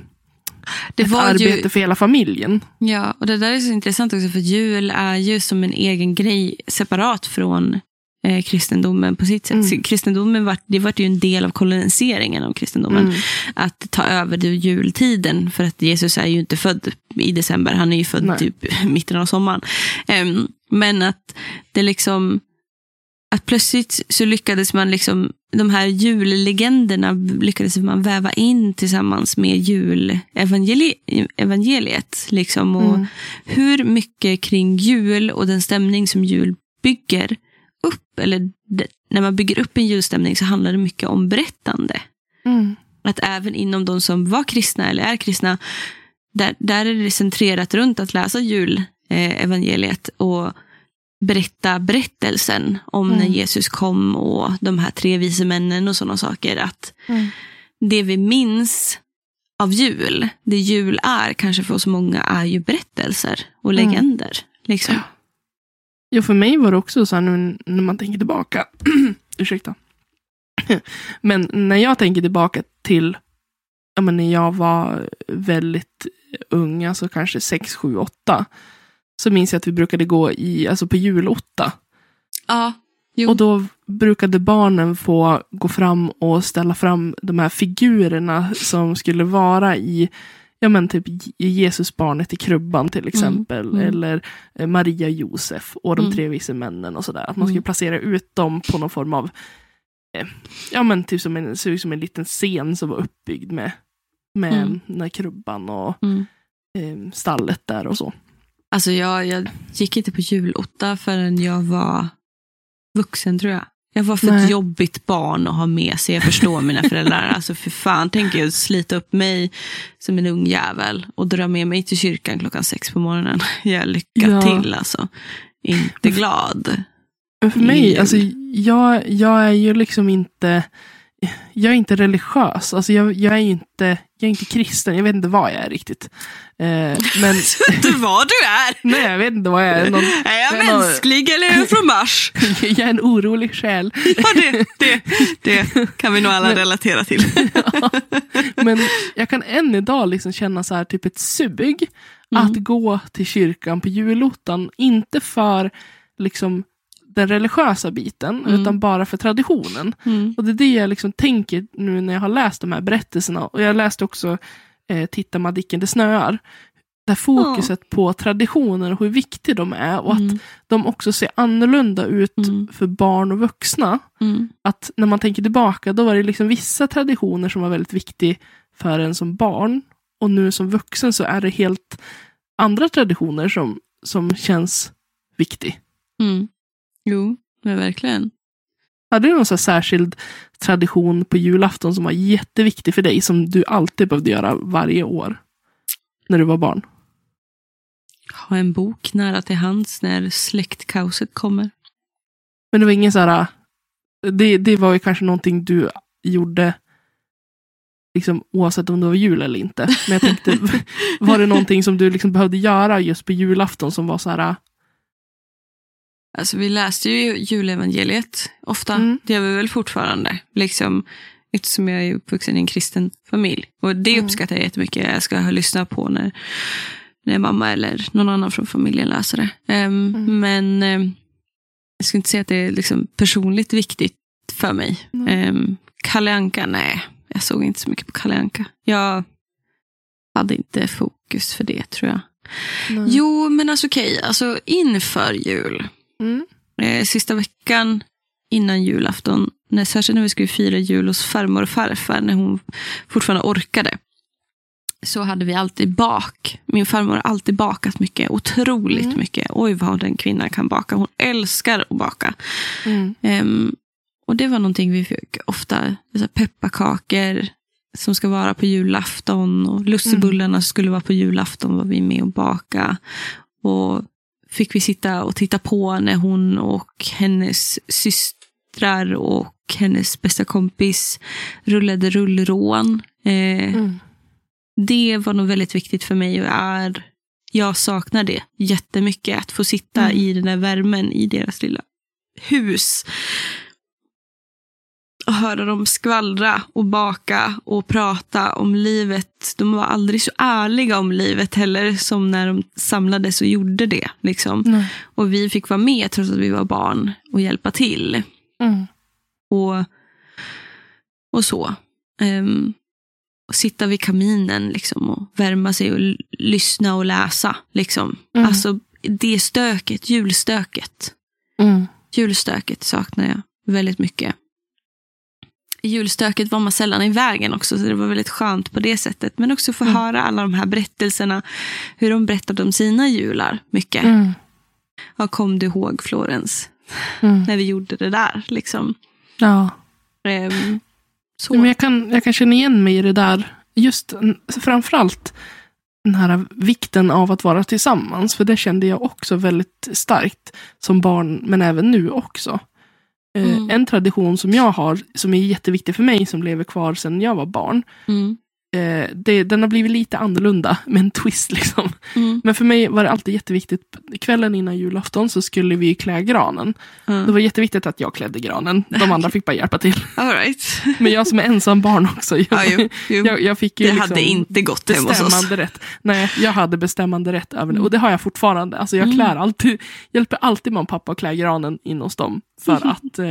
Det ett var arbete ju, för hela familjen. ja, och det där är så intressant också för jul är ju som en egen grej separat från eh, kristendomen på sitt sätt. Mm. Kristendomen var, det var ju en del av koloniseringen av kristendomen. Mm. Att ta över det jultiden. För att Jesus är ju inte född i december. Han är ju född Nej. typ i *laughs* mitten av sommaren. Em, men att det liksom att plötsligt så lyckades man liksom, de här jullegenderna lyckades man väva in tillsammans med julevangeliet. Liksom, och Mm. hur mycket kring jul och den stämning som jul bygger upp, eller när man bygger upp en julstämning så handlar det mycket om berättande. Mm. Att även inom de som var kristna eller är kristna, där, där är det centrerat runt att läsa julevangeliet eh, och berätta berättelsen om Mm. när Jesus kom och de här tre vise männen och sådana saker. Att Mm. det vi minns av jul, det jul är kanske för oss många, är ju berättelser och Mm. legender. Liksom. Ja. Jo, för mig var det också så här nu när man tänker tillbaka. *clears throat* Ursäkta. *clears throat* men när jag tänker tillbaka till ja, men när jag var väldigt ung, alltså kanske 6, 7, 8. Så minns jag att vi brukade gå i, alltså på julotta. Ja, jo. Och då brukade barnen få gå fram och ställa fram de här figurerna som skulle vara i, ja men typ Jesusbarnet i krubban till exempel. Mm, mm. Eller eh, Maria Josef och de Mm. tre vise männen och sådär. Att man skulle Mm. placera ut dem på någon form av, eh, ja men typ som en, ut som en liten scen som var uppbyggd med, med Mm. krubban och Mm. eh, stallet där och så. Alltså jag, jag gick inte på julotta förrän jag var vuxen tror jag. Jag var för Nej. ett jobbigt barn att ha med sig. Jag förstår mina föräldrar. *laughs* Alltså för fan, tänker jag slita upp mig som en ung jävel och dra med mig till kyrkan klockan sex på morgonen. *laughs* Jag lycka Ja. till alltså. Inte glad. Men för mig, alltså jag, jag är ju liksom inte, jag är inte religiös. Alltså jag, jag är inte, jag är inte kristen. Jag vet inte vad jag är riktigt. Eh, men *laughs* du vad du är. *laughs* nej, jag vet inte vad jag är. Någon, Är jag Men, mänsklig eller är jag från Mars? *laughs* jag är en orolig själ. Ja, det, det, det kan vi nog alla relatera till. Men jag kan än idag liksom känna så här, typ ett sug Mm. att gå till kyrkan på julottan. Inte för liksom den religiösa biten, Mm. utan bara för traditionen. Mm. Och det är det jag liksom tänker nu när jag har läst de här berättelserna. Och jag läste också eh, Titta Madicken det snöar. Där fokuset på traditioner och hur viktiga de är. Och att Mm. de också ser annorlunda ut Mm. för barn och vuxna. Mm. Att när man tänker tillbaka, då var det liksom vissa traditioner som var väldigt viktiga för en som barn. Och nu som vuxen så är det helt andra traditioner som, som känns viktiga. Mm. Jo, men verkligen. Hade du någon så särskild tradition på julafton som var jätteviktig för dig, som du alltid behövde göra varje år? När du var barn? Ha en bok nära till hands när släktkaoset kommer. Men det var ingen så här, det, det var ju kanske någonting du gjorde liksom, oavsett om det var jul eller inte. Men jag tänkte, *laughs* var det någonting som du liksom behövde göra just på julafton som var så här, Alltså vi läste ju julevangeliet ofta. Mm. Det gör vi väl fortfarande. Liksom, eftersom jag är uppvuxen i en kristen familj. Och det Mm. uppskattar jag jättemycket. Jag ska lyssna på när, när mamma eller någon annan från familjen läser det. Ehm, Mm. Men ehm, jag ska inte säga att det är liksom personligt viktigt för mig. Nej. Um, Kalle Anka, nej. Jag såg inte så mycket på Kalle Anka. Jag hade inte fokus för det tror jag. nej. Jo, men alltså okej. Alltså inför jul Mm. eh, sista veckan innan julafton, när, särskilt när vi skulle fira jul hos farmor och farfar, när hon fortfarande orkade, så hade vi alltid bak. Min farmor har alltid bakat mycket, otroligt Mm. mycket. Oj, vad den kvinnan kan baka. Hon älskar att baka. Mm. Ehm, och det var någonting vi fick ofta, pepparkakor som ska vara på julafton och lussebullarna skulle vara på julafton var vi med och baka. Och fick vi sitta och titta på när hon och hennes systrar och hennes bästa kompis rullade rullrån. Eh, Mm. det var nog väldigt viktigt för mig och är, jag saknar det jättemycket. Att få sitta Mm. i den där värmen i deras lilla hus. Och höra dem skvallra och baka och prata om livet. De var aldrig så ärliga om livet heller som när de samlades och gjorde det. Liksom. Och vi fick vara med trots att vi var barn och hjälpa till. Mm. Och, och så. Ehm, och sitta vid kaminen liksom, och värma sig och l- lyssna och läsa. Liksom. Mm. Alltså det stöket, julstöket. Mm. Julstöket saknar jag väldigt mycket. I julstöket var man sällan i vägen också, så det var väldigt skönt på det sättet. Men också få Mm. höra alla de här berättelserna, hur de berättade om sina jular mycket. Mm. Vad kom du ihåg Florens, Mm. när vi gjorde det där? Liksom. Ja. Ehm, så. Ja, Men jag, kan, jag kan känna igen mig i det där. Just framförallt den här vikten av att vara tillsammans. För det kände jag också väldigt starkt som barn, men även nu också. Eh, Mm. En tradition som jag har, som är jätteviktig för mig, som lever kvar sedan jag var barn. Mm. Eh, det, den har blivit lite annorlunda, *laughs* med en twist liksom. Mm. Men för mig var det alltid jätteviktigt. Kvällen innan julafton så skulle vi klä granen. Det Mm. var jätteviktigt att jag klädde granen. De andra fick bara hjälpa till. *laughs* All right. *laughs* Men jag som är ensam barn också. Jag, Ja, jo, jo. jag, jag fick ju det liksom hade inte gått hem hos oss. bestämmande rätt. Nej, jag hade bestämmande rätt över det. Mm. Och det har jag fortfarande. Alltså jag Mm. klär alltid, hjälper alltid mamma och pappa att klä granen in hos dem. För Mhm. att eh,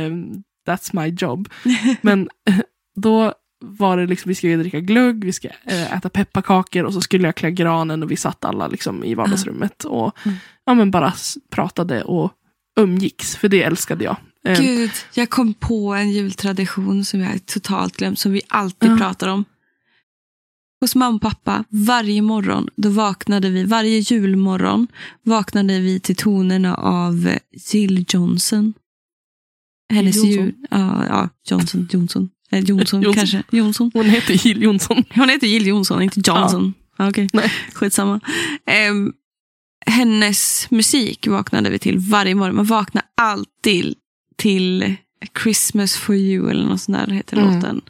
that's my job. Men då var det liksom, vi skulle dricka glögg, vi ska eh, äta pepparkakor och så skulle jag klä granen och vi satt alla liksom i vardagsrummet och Mm. ja, men bara pratade och umgicks, för det älskade jag. Eh, Gud, jag kom på en jultradition som jag totalt glömt, som vi alltid Ja. pratar om. Hos mamma och pappa, varje morgon, då vaknade vi, varje julmorgon vaknade vi till tonerna av eh, Jill Johnson. Hennes Johnson? jul... Ja, ja, Johnson, Johnson. Eh, Jonsson, Jonsson. kanske. Jonsson. Hon heter Jill Johnson. Hon heter Jill Johnson, inte Johnson. Ja. Okej, Nej. skitsamma. Ehm, hennes musik vaknade vi till varje morgon. Man vaknar alltid till Christmas for you eller något sånt där heter Mm. låten.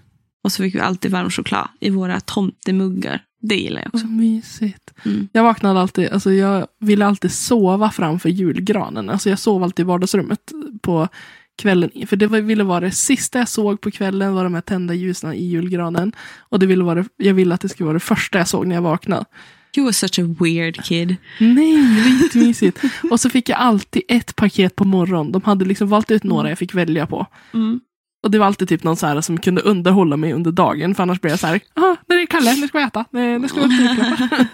Och så fick vi alltid varm choklad i våra tomtemuggar. Det gillar jag också. Så mysigt. Mm. Jag vaknade alltid, alltså jag ville alltid sova framför julgranen. Alltså jag sov alltid i vardagsrummet på kvällen. För det var, ville vara det sista jag såg på kvällen, var de här tända ljusen i julgranen. Och det ville vara, det- jag ville att det skulle vara det första jag såg när jag vaknade. You were such a weird kid. Nej, det var jättemysigt. *laughs* Och så fick jag alltid ett paket på morgonen. De hade liksom valt ut några jag fick välja på. Mm. Och det var alltid typ någon så här som kunde underhålla mig under dagen. För annars blev jag så här, ah, det är Kalle, nu ska vi äta. Nu ska vi julklappar."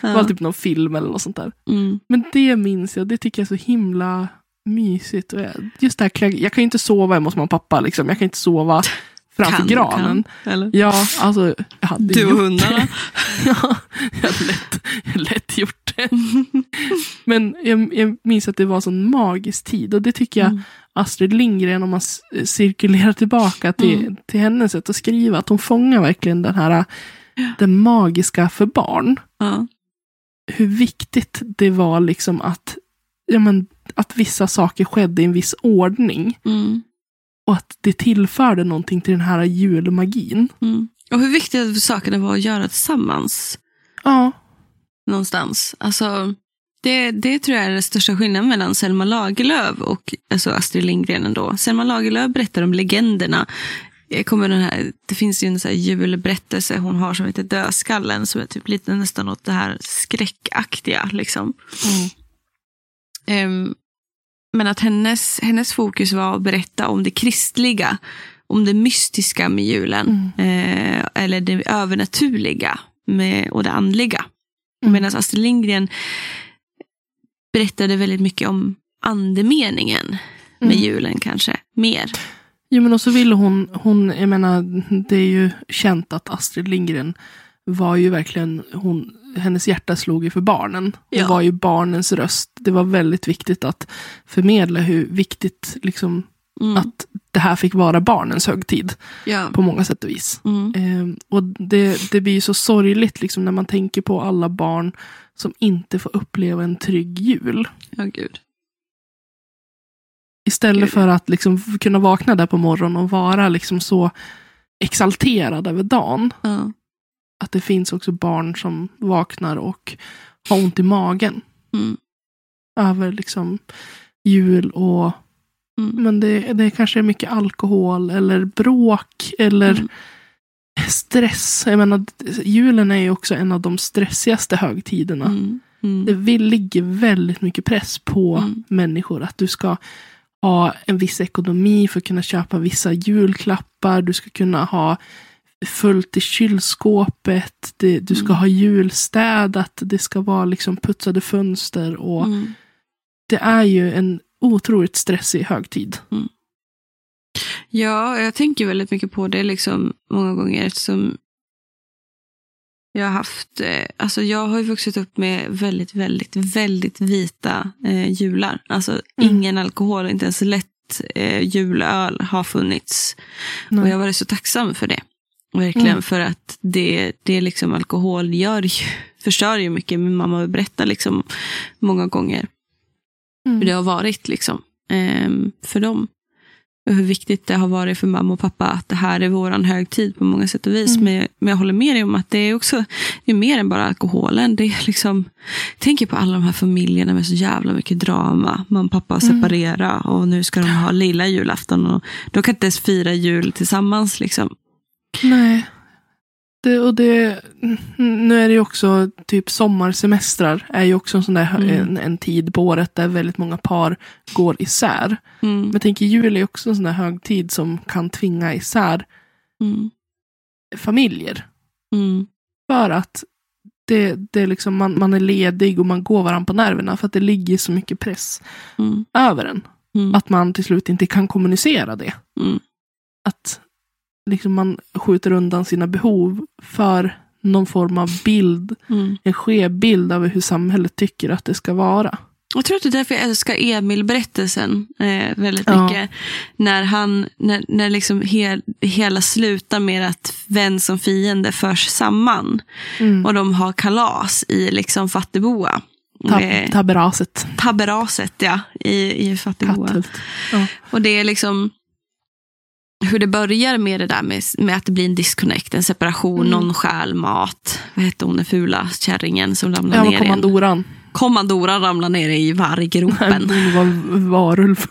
*laughs* Det var typ någon film eller något sånt där. Mm. Men det minns jag, det tycker jag är så himla mysigt. Och jag- Just det här, jag kan ju inte sova hemma hos mamma och pappa. Liksom. Jag kan inte sova framför Kan, granen. kan, eller? Ja, alltså. Jag hade Du och hundarna. *laughs* ja, jag har lätt, jag lätt gjort det. *laughs* Men jag, jag minns att det var sån magisk tid. Och det tycker jag Mm. Astrid Lindgren, om man cirkulerar tillbaka till, Mm. till hennes sätt att skriva, att hon fångar verkligen den här det magiska för barn Ja. hur viktigt det var liksom att, ja, men, att vissa saker skedde i en viss ordning. Mm. Och att det tillförde någonting till den här julmagin. Mm. Och hur viktigt sakerna var att göra tillsammans. Ja, någonstans. Alltså, det, det tror jag är den största skillnaden mellan Selma Lagerlöf och alltså Astrid Lindgren ändå. Selma Lagerlöf berättar om legenderna. Jag kommer den här, det finns ju en så här julberättelse hon har som heter Dödskallen som är typ lite nästan åt det här skräckaktiga. Liksom. Ehm, men att hennes, hennes fokus var att berätta om det kristliga, om det mystiska med julen. Eh, eller det övernaturliga med, och det andliga. Mm. Medan Astrid Lindgren berättade väldigt mycket om andemeningen med Mm. julen kanske. Mer. Jo, men också ville hon, hon, jag menar, det är ju känt att Astrid Lindgren var ju verkligen, hon, hennes hjärta slog ju för barnen. Hon Ja. var ju barnens röst. Det var väldigt viktigt att förmedla hur viktigt, liksom, Mm. att det här fick vara barnens högtid ja. på många sätt och vis. Mm. Eh, och det, det blir ju så sorgligt liksom, när man tänker på alla barn som inte får uppleva en trygg jul. ja, gud. Istället Gud. för att liksom kunna vakna där på morgonen och vara liksom så exalterad över dagen. Ja. Att det finns också barn som vaknar och har ont i magen. Mm. Över liksom jul och Mm. men det, det kanske är mycket alkohol eller bråk eller Mm. stress. Jag menar, julen är ju också en av de stressigaste högtiderna. Mm. Mm. Det vill, ligger väldigt mycket press på Mm. människor. Att du ska ha en viss ekonomi för att kunna köpa vissa julklappar. Du ska kunna ha fullt i kylskåpet. Det, du ska Mm. ha julstädat. Det ska vara liksom putsade fönster. Och Mm. Det är ju en otroligt stressig högtid. Ja, jag tänker väldigt mycket på det liksom många gånger eftersom jag har haft, eh, alltså jag har ju vuxit upp med väldigt, väldigt, väldigt vita eh, jular. Alltså Mm. ingen alkohol, inte ens lätt eh, julöl har funnits. Och Nej. jag har varit så tacksam för det. Verkligen, Mm. för att det, det liksom alkohol gör ju, förstör ju mycket. Min mamma berättar liksom många gånger Mm. hur det har varit liksom, ehm, för dem. Och hur viktigt det har varit för mamma och pappa att det här är våran högtid på många sätt och vis. Mm. Men, men jag håller med dig om att det är också det är mer än bara alkoholen. Det är liksom, tänker på alla de här familjerna med så jävla mycket drama. Mamma och pappa har Mm. separerat och nu ska de ha lilla julafton. Och de kan inte ens fira jul tillsammans. Liksom. Nej. Det, och det, nu är det ju också typ sommarsemestrar är ju också en sån där Mm. en, en tid på året där väldigt många par går isär. Mm. Men jag tänker jul är också en sån där högtid som kan tvinga isär Mm. familjer. Mm. För att det, det är liksom, man, man är ledig och man går varandra på nerverna. För att det ligger så mycket press Mm. över en. Mm. Att man till slut inte kan kommunicera det. Mm. Att liksom man skjuter undan sina behov för någon form av bild. Mm. En skev bild av hur samhället tycker att det ska vara. Jag tror att det är därför jag älskar Emil-berättelsen eh, väldigt Ja. mycket. När, han, när, när liksom hel, hela slutar med att vän som fiende förs samman. Mm. Och de har kalas i liksom Fattigboa. Tab- Eh, tabberaset. tabberaset, ja, i, i Fattigboa. Ja. Och det är liksom hur det börjar med det där med, med att det blir en disconnect, en separation, Mm. någon stjäl mat. Vad hette hon, den fula kärringen som ramlar Ja, ner en... kommandoran. Kommandoran ramlar ner i varggropen. *laughs* Hon var varulv. *laughs*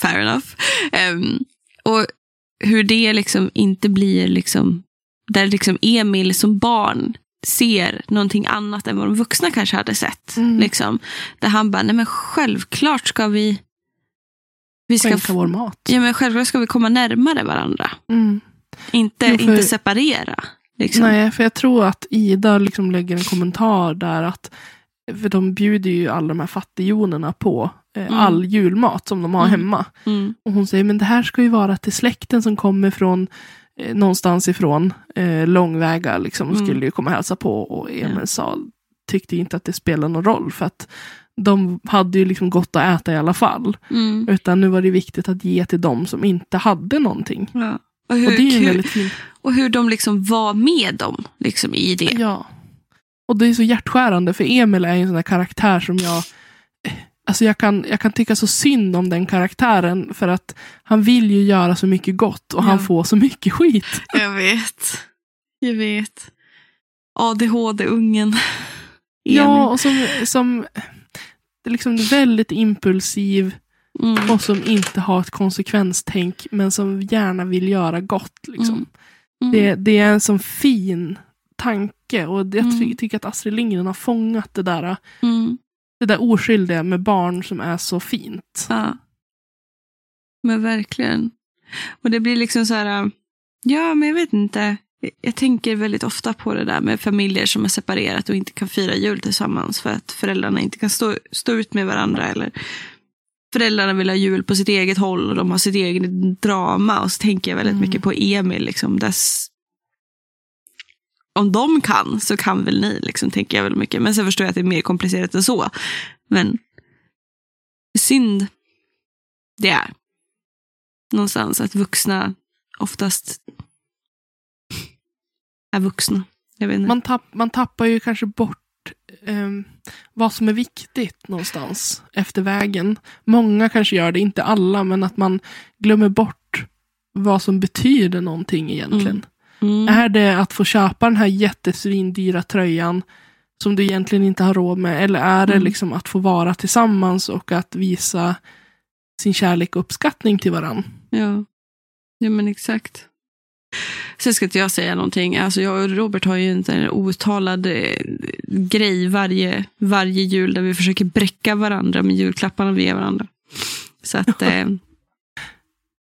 Fair enough. Ehm, och hur det liksom inte blir liksom, där liksom Emil som barn ser någonting annat än vad de vuxna kanske hade sett. Mm. Liksom. Där han bara, nej men självklart ska vi, vi ska, Skänka vår mat. ja, men självklart ska vi komma närmare varandra. Mm. Inte, Jo, för- inte separera. Liksom. Nej, för jag tror att Ida liksom lägger en kommentar där att för de bjuder ju alla de här fattigjonerna på eh, Mm. all julmat som de har Mm. hemma. Mm, Och hon säger, men det här ska ju vara till släkten som kommer från eh, någonstans ifrån, eh, långväga liksom, Mm. skulle ju komma och hälsa på. Och Emil Ja. sa, tyckte inte att det spelade någon roll, för att de hade ju liksom gott att äta i alla fall. mm, Utan nu var det viktigt att ge till dem som inte hade någonting. ja. och, hur, Och det är ju väldigt fint. och hur de liksom var med dem liksom, i det. Ja. Och det är så hjärtskärande, för Emil är ju en sån där karaktär som jag... Alltså jag kan, jag kan tycka så synd om den karaktären, för att han vill ju göra så mycket gott och han Ja. får så mycket skit. *laughs* Jag vet. Jag vet. ADHD-ungen. Ja, och som, som det är liksom väldigt impulsiv Mm. och som inte har ett konsekvenstänk, men som gärna vill göra gott. Liksom. Mm. Mm. Det, det är en sån fin tanke och jag ty- Mm. tycker att Astrid Lindgren har fångat det där, Mm. det där oskyldiga med barn som är så fint. Ja. Men verkligen. Och det blir liksom så här, ja men jag vet inte. Jag- tänker väldigt ofta på det där med familjer som har separerat och inte kan fira jul tillsammans för att föräldrarna inte kan stå, stå ut med varandra. Eller föräldrarna vill ha jul på sitt eget håll och de har sitt eget drama. Och så tänker jag väldigt Mm. mycket på Emil. Liksom, dess, om de kan så kan väl ni, liksom, tänker jag väldigt mycket. Men sen förstår jag att det är mer komplicerat än så. Men synd det är. Någonstans att vuxna oftast är vuxna. Man, tapp, man tappar ju kanske bort ehm, vad som är viktigt någonstans efter vägen. Många kanske gör det, inte alla, men att man glömmer bort vad som betyder någonting egentligen. Mm. Är det att få köpa den här jättesvindyra tröjan som du egentligen inte har råd med? Eller är det Mm. liksom att få vara tillsammans och att visa sin kärlek och uppskattning till varandra? Ja. ja, men exakt. Sen ska inte jag säga någonting. Alltså jag och Robert har ju inte en outtalad eh, grej varje, varje jul där vi försöker bräcka varandra med julklapparna vi ger varandra. Så att, *laughs* eh,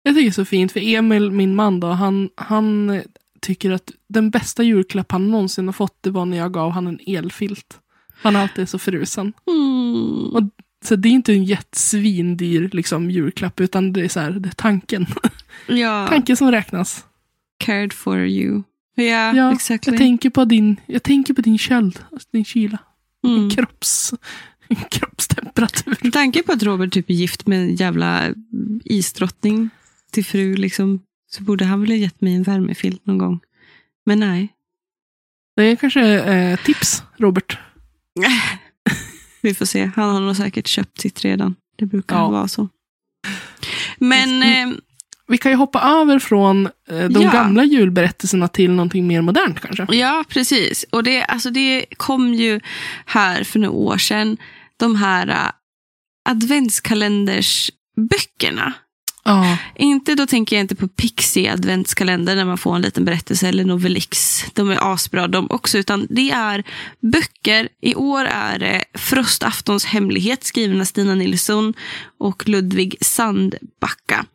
Jag tycker det är så fint, för Emil, min man, då, han, han tycker att den bästa julklapp han någonsin har fått, det var när jag gav han en elfilt. Han är alltid så frusen. mm, Och- Så det är inte en jättesvindyr liksom, julklapp, utan det är, så här, det är tanken. ja, Tanken som räknas. Cared for you. Ja, Ja, exakt. Jag tänker på din, jag tänker på din köld, alltså din kyla. Mm. Din kropps, din *laughs* kroppstemperatur. Med tanke på att Robert typ är gift med en jävla isdrottning till fru, liksom, så borde han väl ha gett mig en värmefilt någon gång. Men nej. Det är kanske eh, tips, Robert. *laughs* Vi får se. Han har nog säkert köpt sitt redan. Det brukar Ja. vara så. Men eh, Vi kan ju hoppa över från eh, de Ja. gamla julberättelserna till någonting mer modernt kanske. ja, precis. Och det, alltså det kom ju här för några år sedan, de här uh, adventskalendersböckerna. Ja. Inte, då tänker jag inte på Pixie adventskalender när man får en liten berättelse eller Novelix. De är asbra de också. Utan det är böcker. I år är det Frostaftons hemlighet skriven av Stina Nilsson och Ludvig Sandbacka.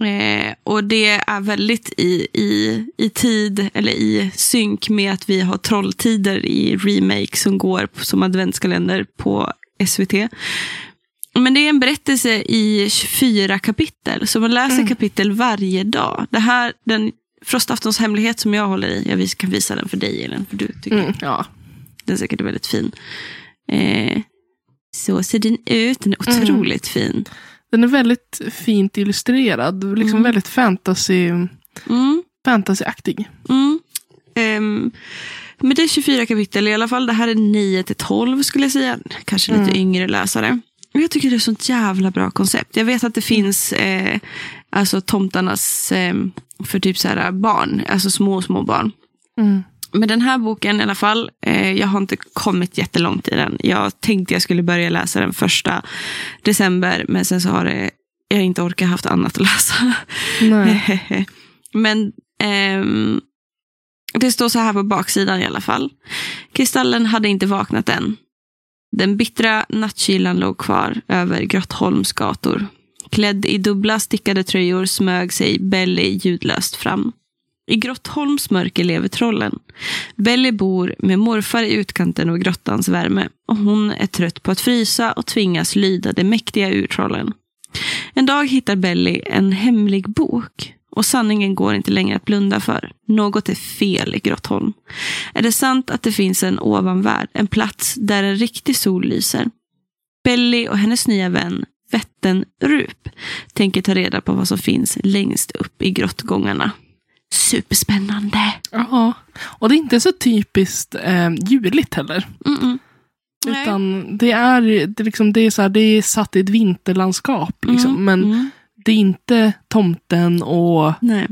Eh, och det är väldigt i, i, i tid, eller i synk med att vi har Trolltider i remake som går som adventskalender på SVT. Men det är en berättelse i 24 kapitel, så man läser Mm. kapitel varje dag. Det här, den Frostaftons hemlighet som jag håller i, jag kan visa den för dig Elin, för du tycker Mm, ja. den är säkert väldigt fin. Eh, så ser den ut, den är Mm. otroligt fin. Den är väldigt fint illustrerad. Liksom Mm. väldigt fantasy, Mm. fantasyaktig. Mm. Ehm, men det är 24 kapitel i alla fall. Det här är 9 till 12 skulle jag säga. Kanske lite Mm. yngre läsare. Men Jag tycker det är ett sånt jävla bra koncept. Jag vet att det finns eh, alltså tomtarnas eh, för typ så här barn, alltså små, små barn. Men den här boken i alla fall, eh, jag har inte kommit jättelångt i den. Jag tänkte jag skulle börja läsa den första december, men sen så har det, jag inte orkat haft annat att läsa. Nej. *laughs* Men ehm, det står så här på baksidan i alla fall. Kristallen hade inte vaknat än. Den bittra nattkylan låg kvar över Grottholms gator. Klädd i dubbla stickade tröjor smög sig Belly ljudlöst fram. I Grottholms mörker lever trollen. Belly bor med morfar i utkanten av grottans värme och hon är trött på att frysa och tvingas lyda de mäktiga urtrollen. En dag hittar Belly en hemlig bok och sanningen går inte längre att blunda för. Något är fel i Grottholm. Är det sant att det finns en ovanvärld, en plats där en riktig sol lyser? Belly och hennes nya vän Vätten Rup tänker ta reda på vad som finns längst upp i grottgångarna. Superspännande! Ja. Och det är inte så typiskt eh, juligt heller. Mm-mm. Nej. Utan det är, det, liksom, det, är så här, det är satt i ett vinterlandskap. Liksom. Mm, Men mm. det är inte tomten och... Nej.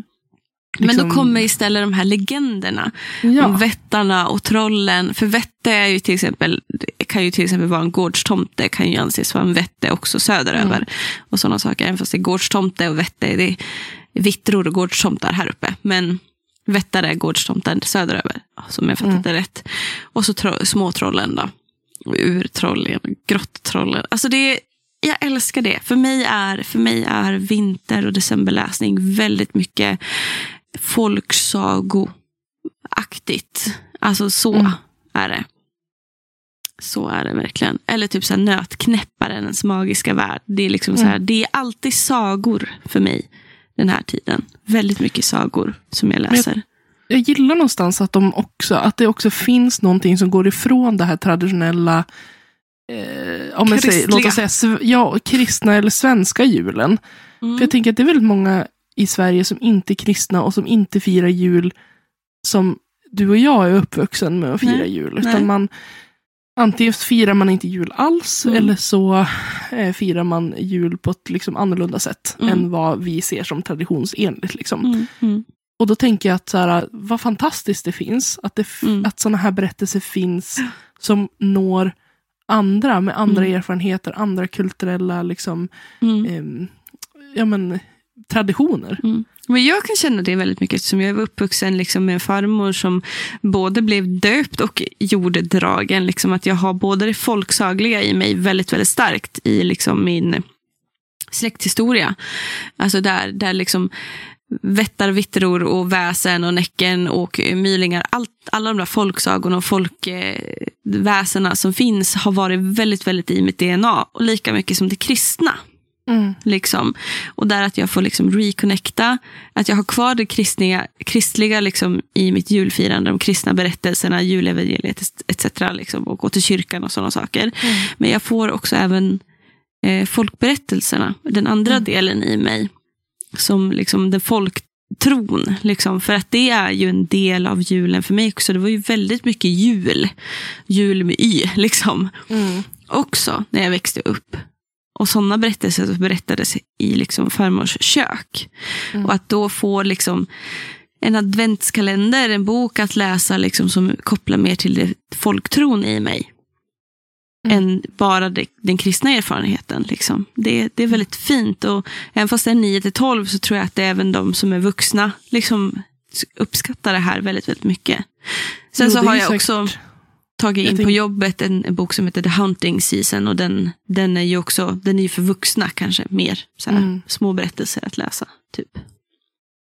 Men Liksom- då kommer istället de här legenderna om Ja, vättarna och trollen. För vätte är ju till exempel, kan ju till exempel vara en gårdstomte, kan ju anses vara en vätte också söderöver. Mm. Och sådana saker, även fast det är gårdstomte och vätte, det vittror och gårdstomtar här uppe. Men vättare gårdstomtar söderöver, som jag fattat Mm. det rätt. Och så tro, småtrollen då. Urtrollen, grottrollen. Alltså det jag älskar det. För mig är, för mig är vinter och decemberläsning väldigt mycket folksagoaktigt. Alltså så Mm. är det. Så är det verkligen. Eller typ så här nötknäpparens magiska värld. Det är, liksom så här, Mm. det är alltid sagor för mig den här tiden. Väldigt mycket sagor som jag jag- läser. jag gillar någonstans att, de också, att det också finns någonting som går ifrån det här traditionella eh, om jag säger, låt oss säga, ja, kristna eller svenska julen. Mm. För jag tänker att det är väldigt många i Sverige som inte är kristna och som inte firar jul som du och jag är uppvuxen med att fira Nej, jul. nej. Utan man, antingen firar man inte jul alls Mm. eller så eh, firar man jul på ett liksom, annorlunda sätt Mm. än vad vi ser som traditionsenligt. Liksom. Mm, mm, Och då tänker jag att så här, vad fantastiskt det finns. Att, det Mm. att sådana här berättelser finns som når andra med andra Mm. erfarenheter, andra kulturella liksom, ehm, ja, men, traditioner. Men jag kan känna det väldigt mycket eftersom jag var uppvuxen liksom med en farmor som både blev döpt och jorddragen. Liksom att jag har både det folksagliga i mig väldigt, väldigt starkt i liksom min släkthistoria. Alltså där, där liksom vättar, vittror och väsen och näcken och mylingar. Allt, alla de där folksagorna och folkväsena som finns har varit väldigt, väldigt i mitt DNA. Och lika mycket som det kristna. Mm. Liksom. Och där att jag får liksom reconnecta. Att jag har kvar det kristliga, kristliga liksom i mitt julfirande. De kristna berättelserna, julevangeliet etc. Liksom, och gå till kyrkan och sådana saker. Men jag får också även eh, folkberättelserna. Den andra Mm. delen i mig. Som liksom den folktron. Liksom, för att det är ju en del av julen för mig också. Det var ju väldigt mycket jul. Jul med y, *laughs* liksom Mm. också när jag växte upp. Och sådana berättelser berättades i liksom farmors kök. Mm. Och att då få liksom en adventskalender, en bok att läsa liksom som kopplar mer till det folktron i mig. Mm. Än bara det, den kristna erfarenheten. Liksom. Det, det är väldigt fint. Och även fast det är 9 till 12 så tror jag att det är även de som är vuxna liksom uppskattar det här väldigt, väldigt mycket. Sen Jo, så har jag också säkert- tagit in på jobbet en, en bok som heter The Hunting Season och den, den är ju också den är ju för vuxna kanske mer. Så här, Mm. Små berättelser att läsa. typ.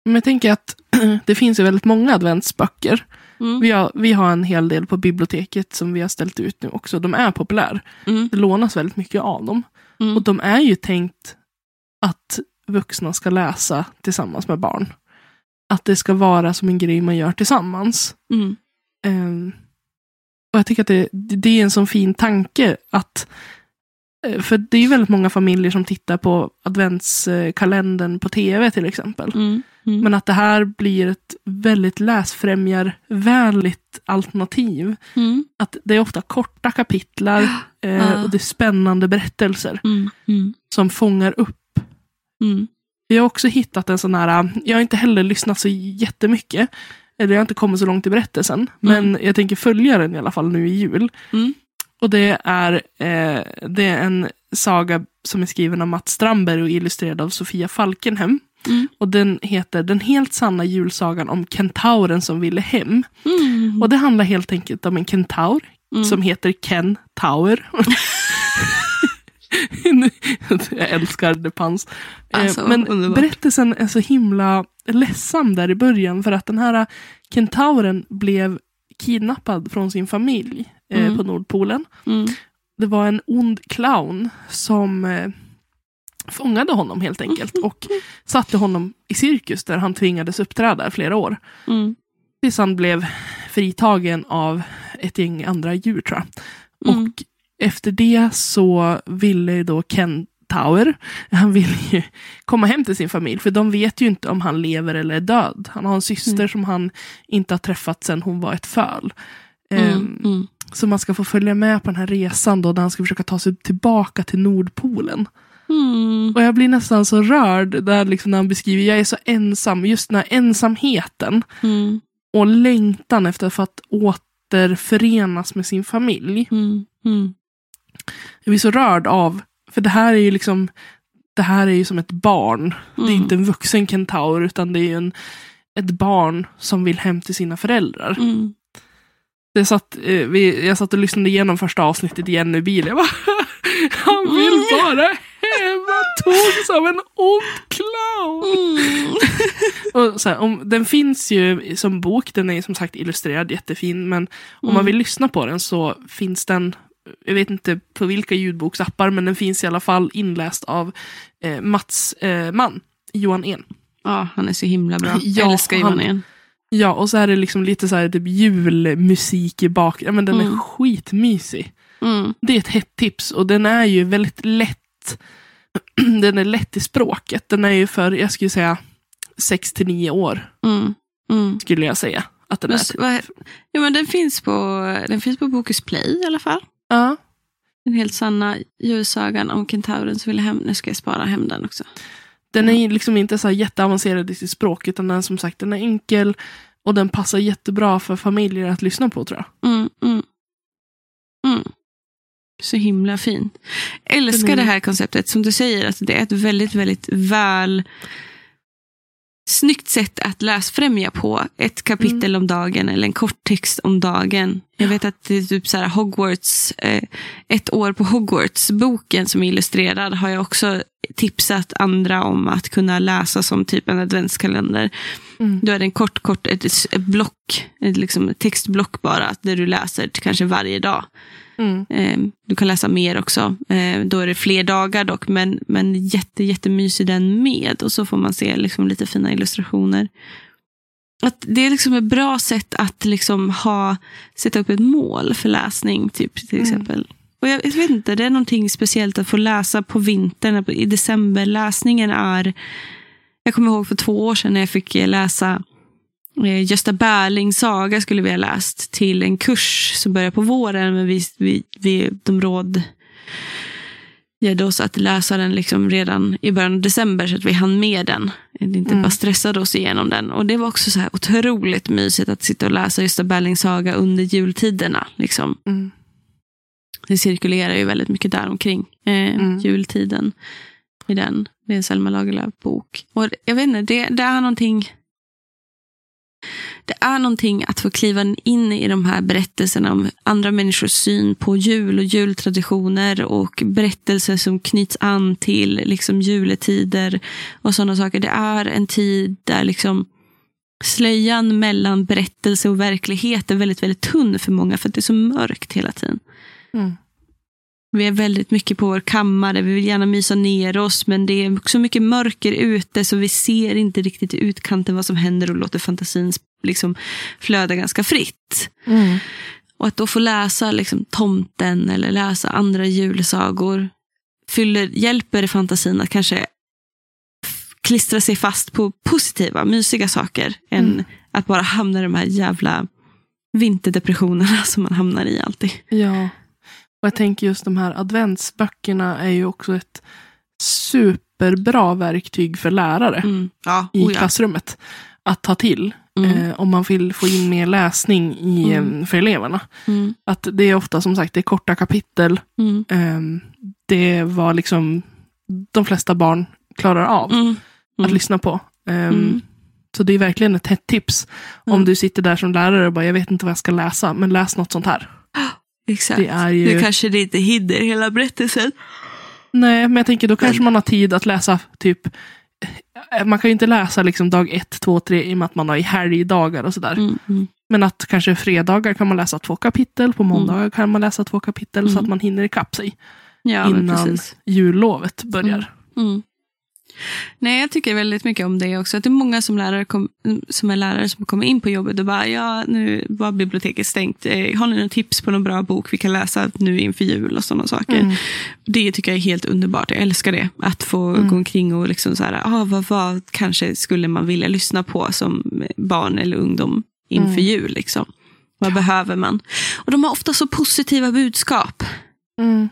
Men jag tänker att *clears throat* det finns ju väldigt många adventsböcker. Mm. Vi har, vi har en hel del på biblioteket som vi har ställt ut nu också. De är populära. Mm. Det lånas väldigt mycket av dem. Mm. Och de är ju tänkt att vuxna ska läsa tillsammans med barn. Att det ska vara som en grej man gör tillsammans. Mm. Och jag tycker att det, det är en sån fin tanke att eh, för det är ju väldigt många familjer som tittar på adventskalendern på tv till exempel. Mm. Mm. Men att det här blir ett väldigt läsfrämjarvänligt alternativ. Mm. Att det är ofta korta kapitlar *gasps* eh, Ja. och det är spännande berättelser Mm. Mm. som fångar upp. Mm. Jag har också hittat en sån här, jag har inte heller lyssnat så jättemycket. Eller jag har inte kommit så långt i berättelsen. Men jag tänker följa den i alla fall nu i jul. Mm. Och det är, eh, det är en saga som är skriven av Mats Strandberg och illustrerad av Sofia Falkenhem. Mm. Och den heter Den helt sanna julsagan om kentauren som ville hem. Mm. Och det handlar helt enkelt om en kentaur Mm. som heter Ken Tower. *laughs* *laughs* jag älskar The Pans. Eh, Alltså, Men underbart. berättelsen är så himla ledsam där i början för att den här kentauren blev kidnappad från sin familj eh, Mm. på Nordpolen. Mm. Det var en ond clown som eh, fångade honom helt enkelt *laughs* och satte honom i cirkus där han tvingades uppträda flera år. Mm. Tills han blev fritagen av ett gäng andra djur tror jag. Mm. Och efter det så ville då Ken Tower, han ville ju komma hem till sin familj, för de vet ju inte om han lever eller är död. Han har en syster Mm. som han inte har träffat sedan hon var ett föl. Ehm, Mm. Mm. Så man ska få följa med på den här resan då, där han ska försöka ta sig tillbaka till Nordpolen. Mm. Och jag blir nästan så rörd där liksom när han beskriver, jag är så ensam, just den här ensamheten Mm. och längtan efter att återförenas med sin familj. Mm. Mm. Jag blir så rörd av, för det här är ju liksom det här är ju som ett barn. Det är Mm. inte en vuxen kentaur utan det är en, ett barn som vill hem till sina föräldrar. Mm. Jag satt, eh, vi, jag satt och lyssnade igenom första avsnittet igen i bilen. Jag bara, *laughs* han vill Mm. bara hem, han togs av en ond clown. Mm. *laughs* Och så här, om, den finns ju som bok, den är som sagt illustrerad, jättefin. Men om man Mm. vill lyssna på den så finns den, jag vet inte på vilka ljudboksappar, men den finns i alla fall inläst av eh, Mats eh, man, Johan En. Ja, han är så himla bra. *laughs* Ja, Jag älskar Johan han- igen. Ja, och så är det liksom lite så här typ julmusik i bak. Ja, men den är Mm. skitmysig. Mm. Det är ett hett tips och den är ju väldigt lätt. *clears throat* den är lätt i språket. Den är ju för, jag skulle säga, 6 till 9 år. Mm. Mm. Skulle jag säga. Att den Men, är. vad, ja, men den, finns på, den finns på Bokus Play i alla fall. Ja. Den helt sanna julsagan om kentauren som ville hem. Nu ska jag spara hem den också. Den är liksom inte så jätteavancerad i sitt språk, utan den som sagt den är enkel och den passar jättebra för familjer att lyssna på tror jag. Mm, mm. Mm. Så himla fin. Älskar det här konceptet. Som du säger, att det är ett väldigt, väldigt väl snyggt sätt att läsfrämja på. Ett kapitel om dagen eller en kort text om dagen. Jag vet att det är typ så här Hogwarts, eh, ett år på Hogwarts-boken som är illustrerad har jag också tipsat andra om att kunna läsa som typ en adventskalender. Mm. Då är det en kort, kort ett, ett block, ett liksom textblock bara, där du läser kanske varje dag. Mm. Eh, du kan läsa mer också. Eh, då är det fler dagar dock, men, men jätte, jättemysig den med. Och så får man se liksom lite fina illustrationer. Att det är liksom ett bra sätt att liksom ha, sätta upp ett mål för läsning, typ, till Mm. exempel. Och jag, jag vet inte, det är någonting speciellt att få läsa på vintern, i december. Läsningen är... Jag kommer ihåg för två år sedan när jag fick eh, läsa eh, Gösta Berlings saga skulle vi ha läst till en kurs som börjar på våren. Men vi, vi, vi, de råd ledde oss att läsa den liksom redan i början av december så att vi hann med den. Inte Mm. bara stressade oss igenom den. Och det var också så här otroligt mysigt att sitta och läsa Gösta Berlings saga under jultiderna. Liksom. Mm. Det cirkulerar ju väldigt mycket där omkring eh, Mm. jultiden. I den. Det är en Selma Lagerlöf bok. Och jag vet inte, det, det är någonting. det är någonting att få kliva in i de här berättelserna om andra människors syn på jul och jultraditioner och berättelser som knyts an till liksom juletider och sådana saker. Det är en tid där liksom slöjan mellan berättelse och verklighet är väldigt, väldigt tunn för många för att det är så mörkt hela tiden. Mm. Vi är väldigt mycket på vår kammare, vi vill gärna mysa ner oss men det är så mycket mörker ute så vi ser inte riktigt i utkanten vad som händer och låter fantasin liksom flöda ganska fritt. Mm. Och att då få läsa liksom, Tomten eller läsa andra julsagor fyller, hjälper fantasin att kanske klistra sig fast på positiva, mysiga saker än Mm. att bara hamna i de här jävla vinterdepressionerna *laughs* som man hamnar i alltid. Ja. Och jag tänker just de här adventsböckerna är ju också ett superbra verktyg för lärare Mm. Ja, i oh klassrummet att ta till. Mm. Eh, om man vill få in mer läsning i, Mm. eh, för eleverna. Mm. Att det är ofta som sagt det är korta kapitel. Eh, det var liksom de flesta barn klarar av Mm. att lyssna på. Eh. Så det är verkligen ett hett tips. Om du sitter där som lärare och bara, jag vet inte vad jag ska läsa, men läs något sånt här. Exakt. Det är ju... Nu kanske det inte hinner hela berättelsen. Nej, men jag tänker då kanske man har tid att läsa typ eh, man kan ju inte läsa liksom dag ett, två, tre i och med att man har i helgdagar och sådär. Mm. Mm. Men att kanske fredagar kan man läsa två kapitel, på måndagar kan man läsa två kapitel så Mm. att man hinner ikapp sig Ja, innan jullovet börjar. Nej, jag tycker väldigt mycket om det också. Att det är många som, lärare kom, som är lärare som kommer in på jobbet och bara, ja, nu var biblioteket stängt. Eh, Har ni några tips på någon bra bok vi kan läsa nu inför jul och sådana saker? Mm. Det tycker jag är helt underbart. Jag älskar det. Att få Mm. gå omkring och liksom så här, ah, vad, vad kanske skulle man vilja lyssna på som barn eller ungdom inför Mm. jul? Liksom. Vad behöver man? Och de har ofta så positiva budskap. Mm.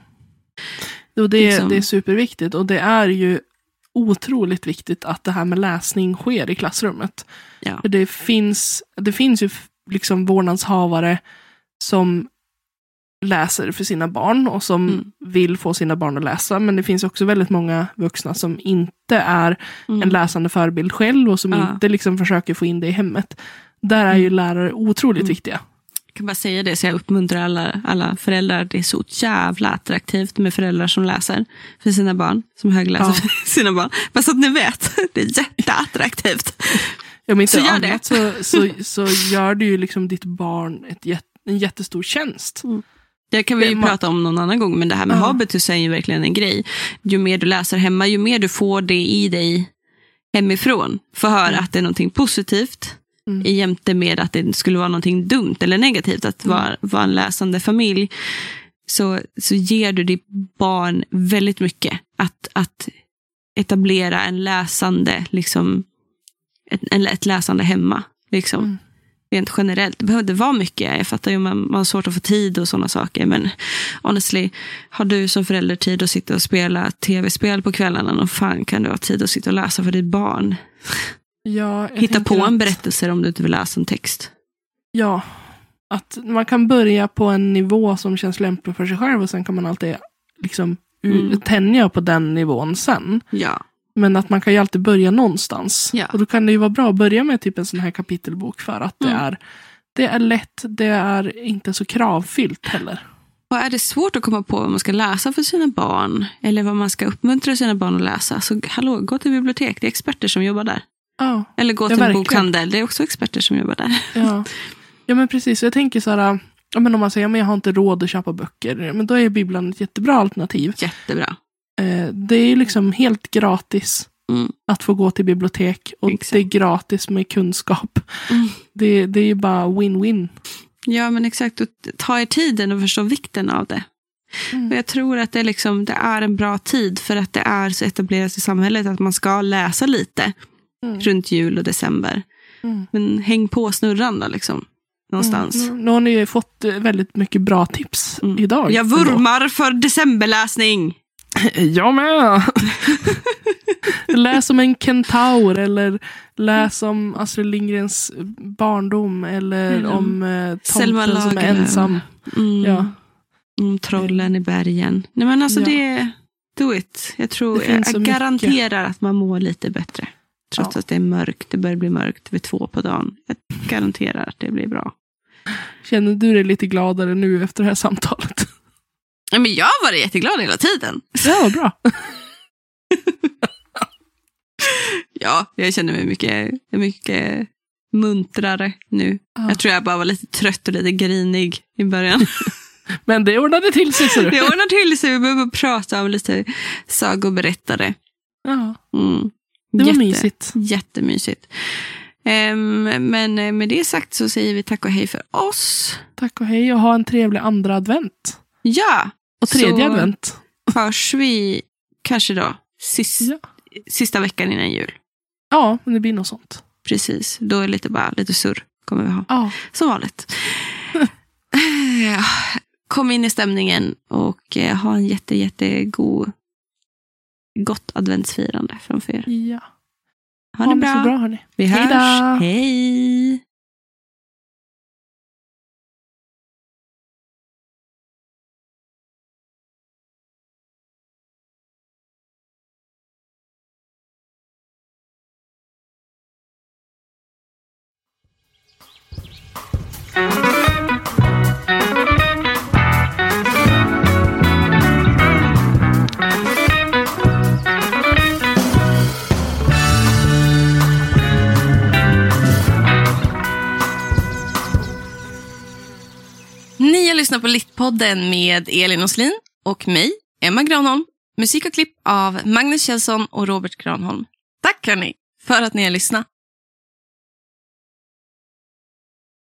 Och det, Liksom. det är superviktigt och det är ju otroligt viktigt att det här med läsning sker i klassrummet. Ja. För det finns, det finns ju liksom vårdnadshavare som läser för sina barn och som Mm. vill få sina barn att läsa. Men det finns också väldigt många vuxna som inte är Mm. en läsande förebild själv och som Ja. inte liksom försöker få in det i hemmet. Där är ju lärare otroligt Mm. viktiga. Kan bara säga det, så jag uppmuntrar alla, alla föräldrar. Det är så jävla attraktivt med föräldrar som läser för sina barn, som högläser Ja. för sina barn. Bara så att ni vet, *laughs* det är jätteattraktivt. Ja, men inte Så gör annat så, så, så gör du ju liksom ditt barn ett, en jättestor tjänst. Det kan vi ju Det- man- prata om någon annan gång, men det här med Ja. habitus är ju verkligen en grej. Ju mer du läser hemma, ju mer du får det i dig hemifrån. Få höra Mm. att det är någonting positivt, Mm. jämte med att det skulle vara någonting dumt eller negativt att Mm. vara, vara en läsande familj. Så, så ger du ditt barn väldigt mycket. Att, att etablera en läsande, liksom, ett, ett läsande hemma. Liksom. Mm. Rent generellt. Det behövde vara mycket. Jag fattar ju man, man har svårt att få tid och sådana saker. Men honestly, har du som förälder tid att sitta och spela tv-spel på kvällarna, och fan kan du ha tid att sitta och läsa för ditt barn? Ja, Hitta på en att- berättelse om du inte vill läsa en text. Ja, att man kan börja på en nivå som känns lämplig för sig själv och sen kan man alltid liksom Mm. tänja på den nivån sen. Ja. Men att man kan ju alltid börja någonstans. Ja. Och då kan det ju vara bra att börja med typ en sån här kapitelbok för att det, Mm. är, det är lätt, det är inte så kravfyllt heller. Och är det svårt att komma på vad man ska läsa för sina barn eller vad man ska uppmuntra sina barn att läsa, så hallå, gå till bibliotek. Det är experter som jobbar där. Ja, Eller gå Ja, till en verkligen. bokhandel. Det är också experter som jobbar där. ja. ja men precis. Jag tänker så här, ja, men om man säger att jag har inte råd att köpa böcker, men då är bibblan ett jättebra alternativ. Jättebra. Eh, det är liksom helt gratis Mm. att få gå till bibliotek och Exakt. det är gratis med kunskap. Mm. Det, det är ju bara win-win. Ja, men exakt. Och ta er tiden och förstå vikten av det. Mm. Och jag tror att det, är liksom, det är en bra tid för att det är så etablerat i samhället att man ska läsa lite Mm. runt jul och december. Mm. Men häng på snurran då, liksom. Någonstans. Mm. Nu, nu har ni ju fått eh, väldigt mycket bra tips Mm. idag. Jag vurmar för decemberläsning. *laughs* Jag med! *laughs* läs om en kentaur eller läs om Astrid Lindgrens barndom eller Eller om eh, tomten som är ensam. Mm. Ja. Mm, trollen i bergen. Nej men alltså Ja. det, do it. Jag tror, jag mycket. garanterar att man mår lite bättre. Trots Ja. att det är mörkt. Det börjar bli mörkt vid två på dagen. Jag garanterar att det blir bra. Känner du dig lite gladare nu efter det här samtalet? Ja, Men jag har varit jätteglad hela tiden. Ja, vad bra. *laughs* Ja, jag känner mig mycket, mycket muntrare nu. Ja. Jag tror jag bara var lite trött och lite grinig i början. *laughs* Men det ordnade till sig, ser du. Det ordnar till sig. Vi behöver prata om lite sagoberättare. Ja, Mm. Det var Jätte- mysigt. Jättemysigt. Ehm, men eh, med det sagt så säger vi tack och hej för oss. Tack och hej och ha en trevlig andra advent. Ja, Och tredje Så- advent. hörs vi kanske då sist, Ja. sista veckan innan jul. Ja, men det blir något sånt. Precis, då är det lite, bara lite surr kommer vi ha. Ja, Som vanligt. Ja, *laughs* Kom in i stämningen och eh, ha en jätte, jättegod gott adventsfirande framför er. ja. Ha det det bra. så bra hörni. Vi hörs. Hej. Lyssnar på Littpodden med Elin Oslin och mig, Emma Granholm. Musik och klipp av Magnus Kjellson och Robert Granholm. Tack hörni för att ni har lyssnat.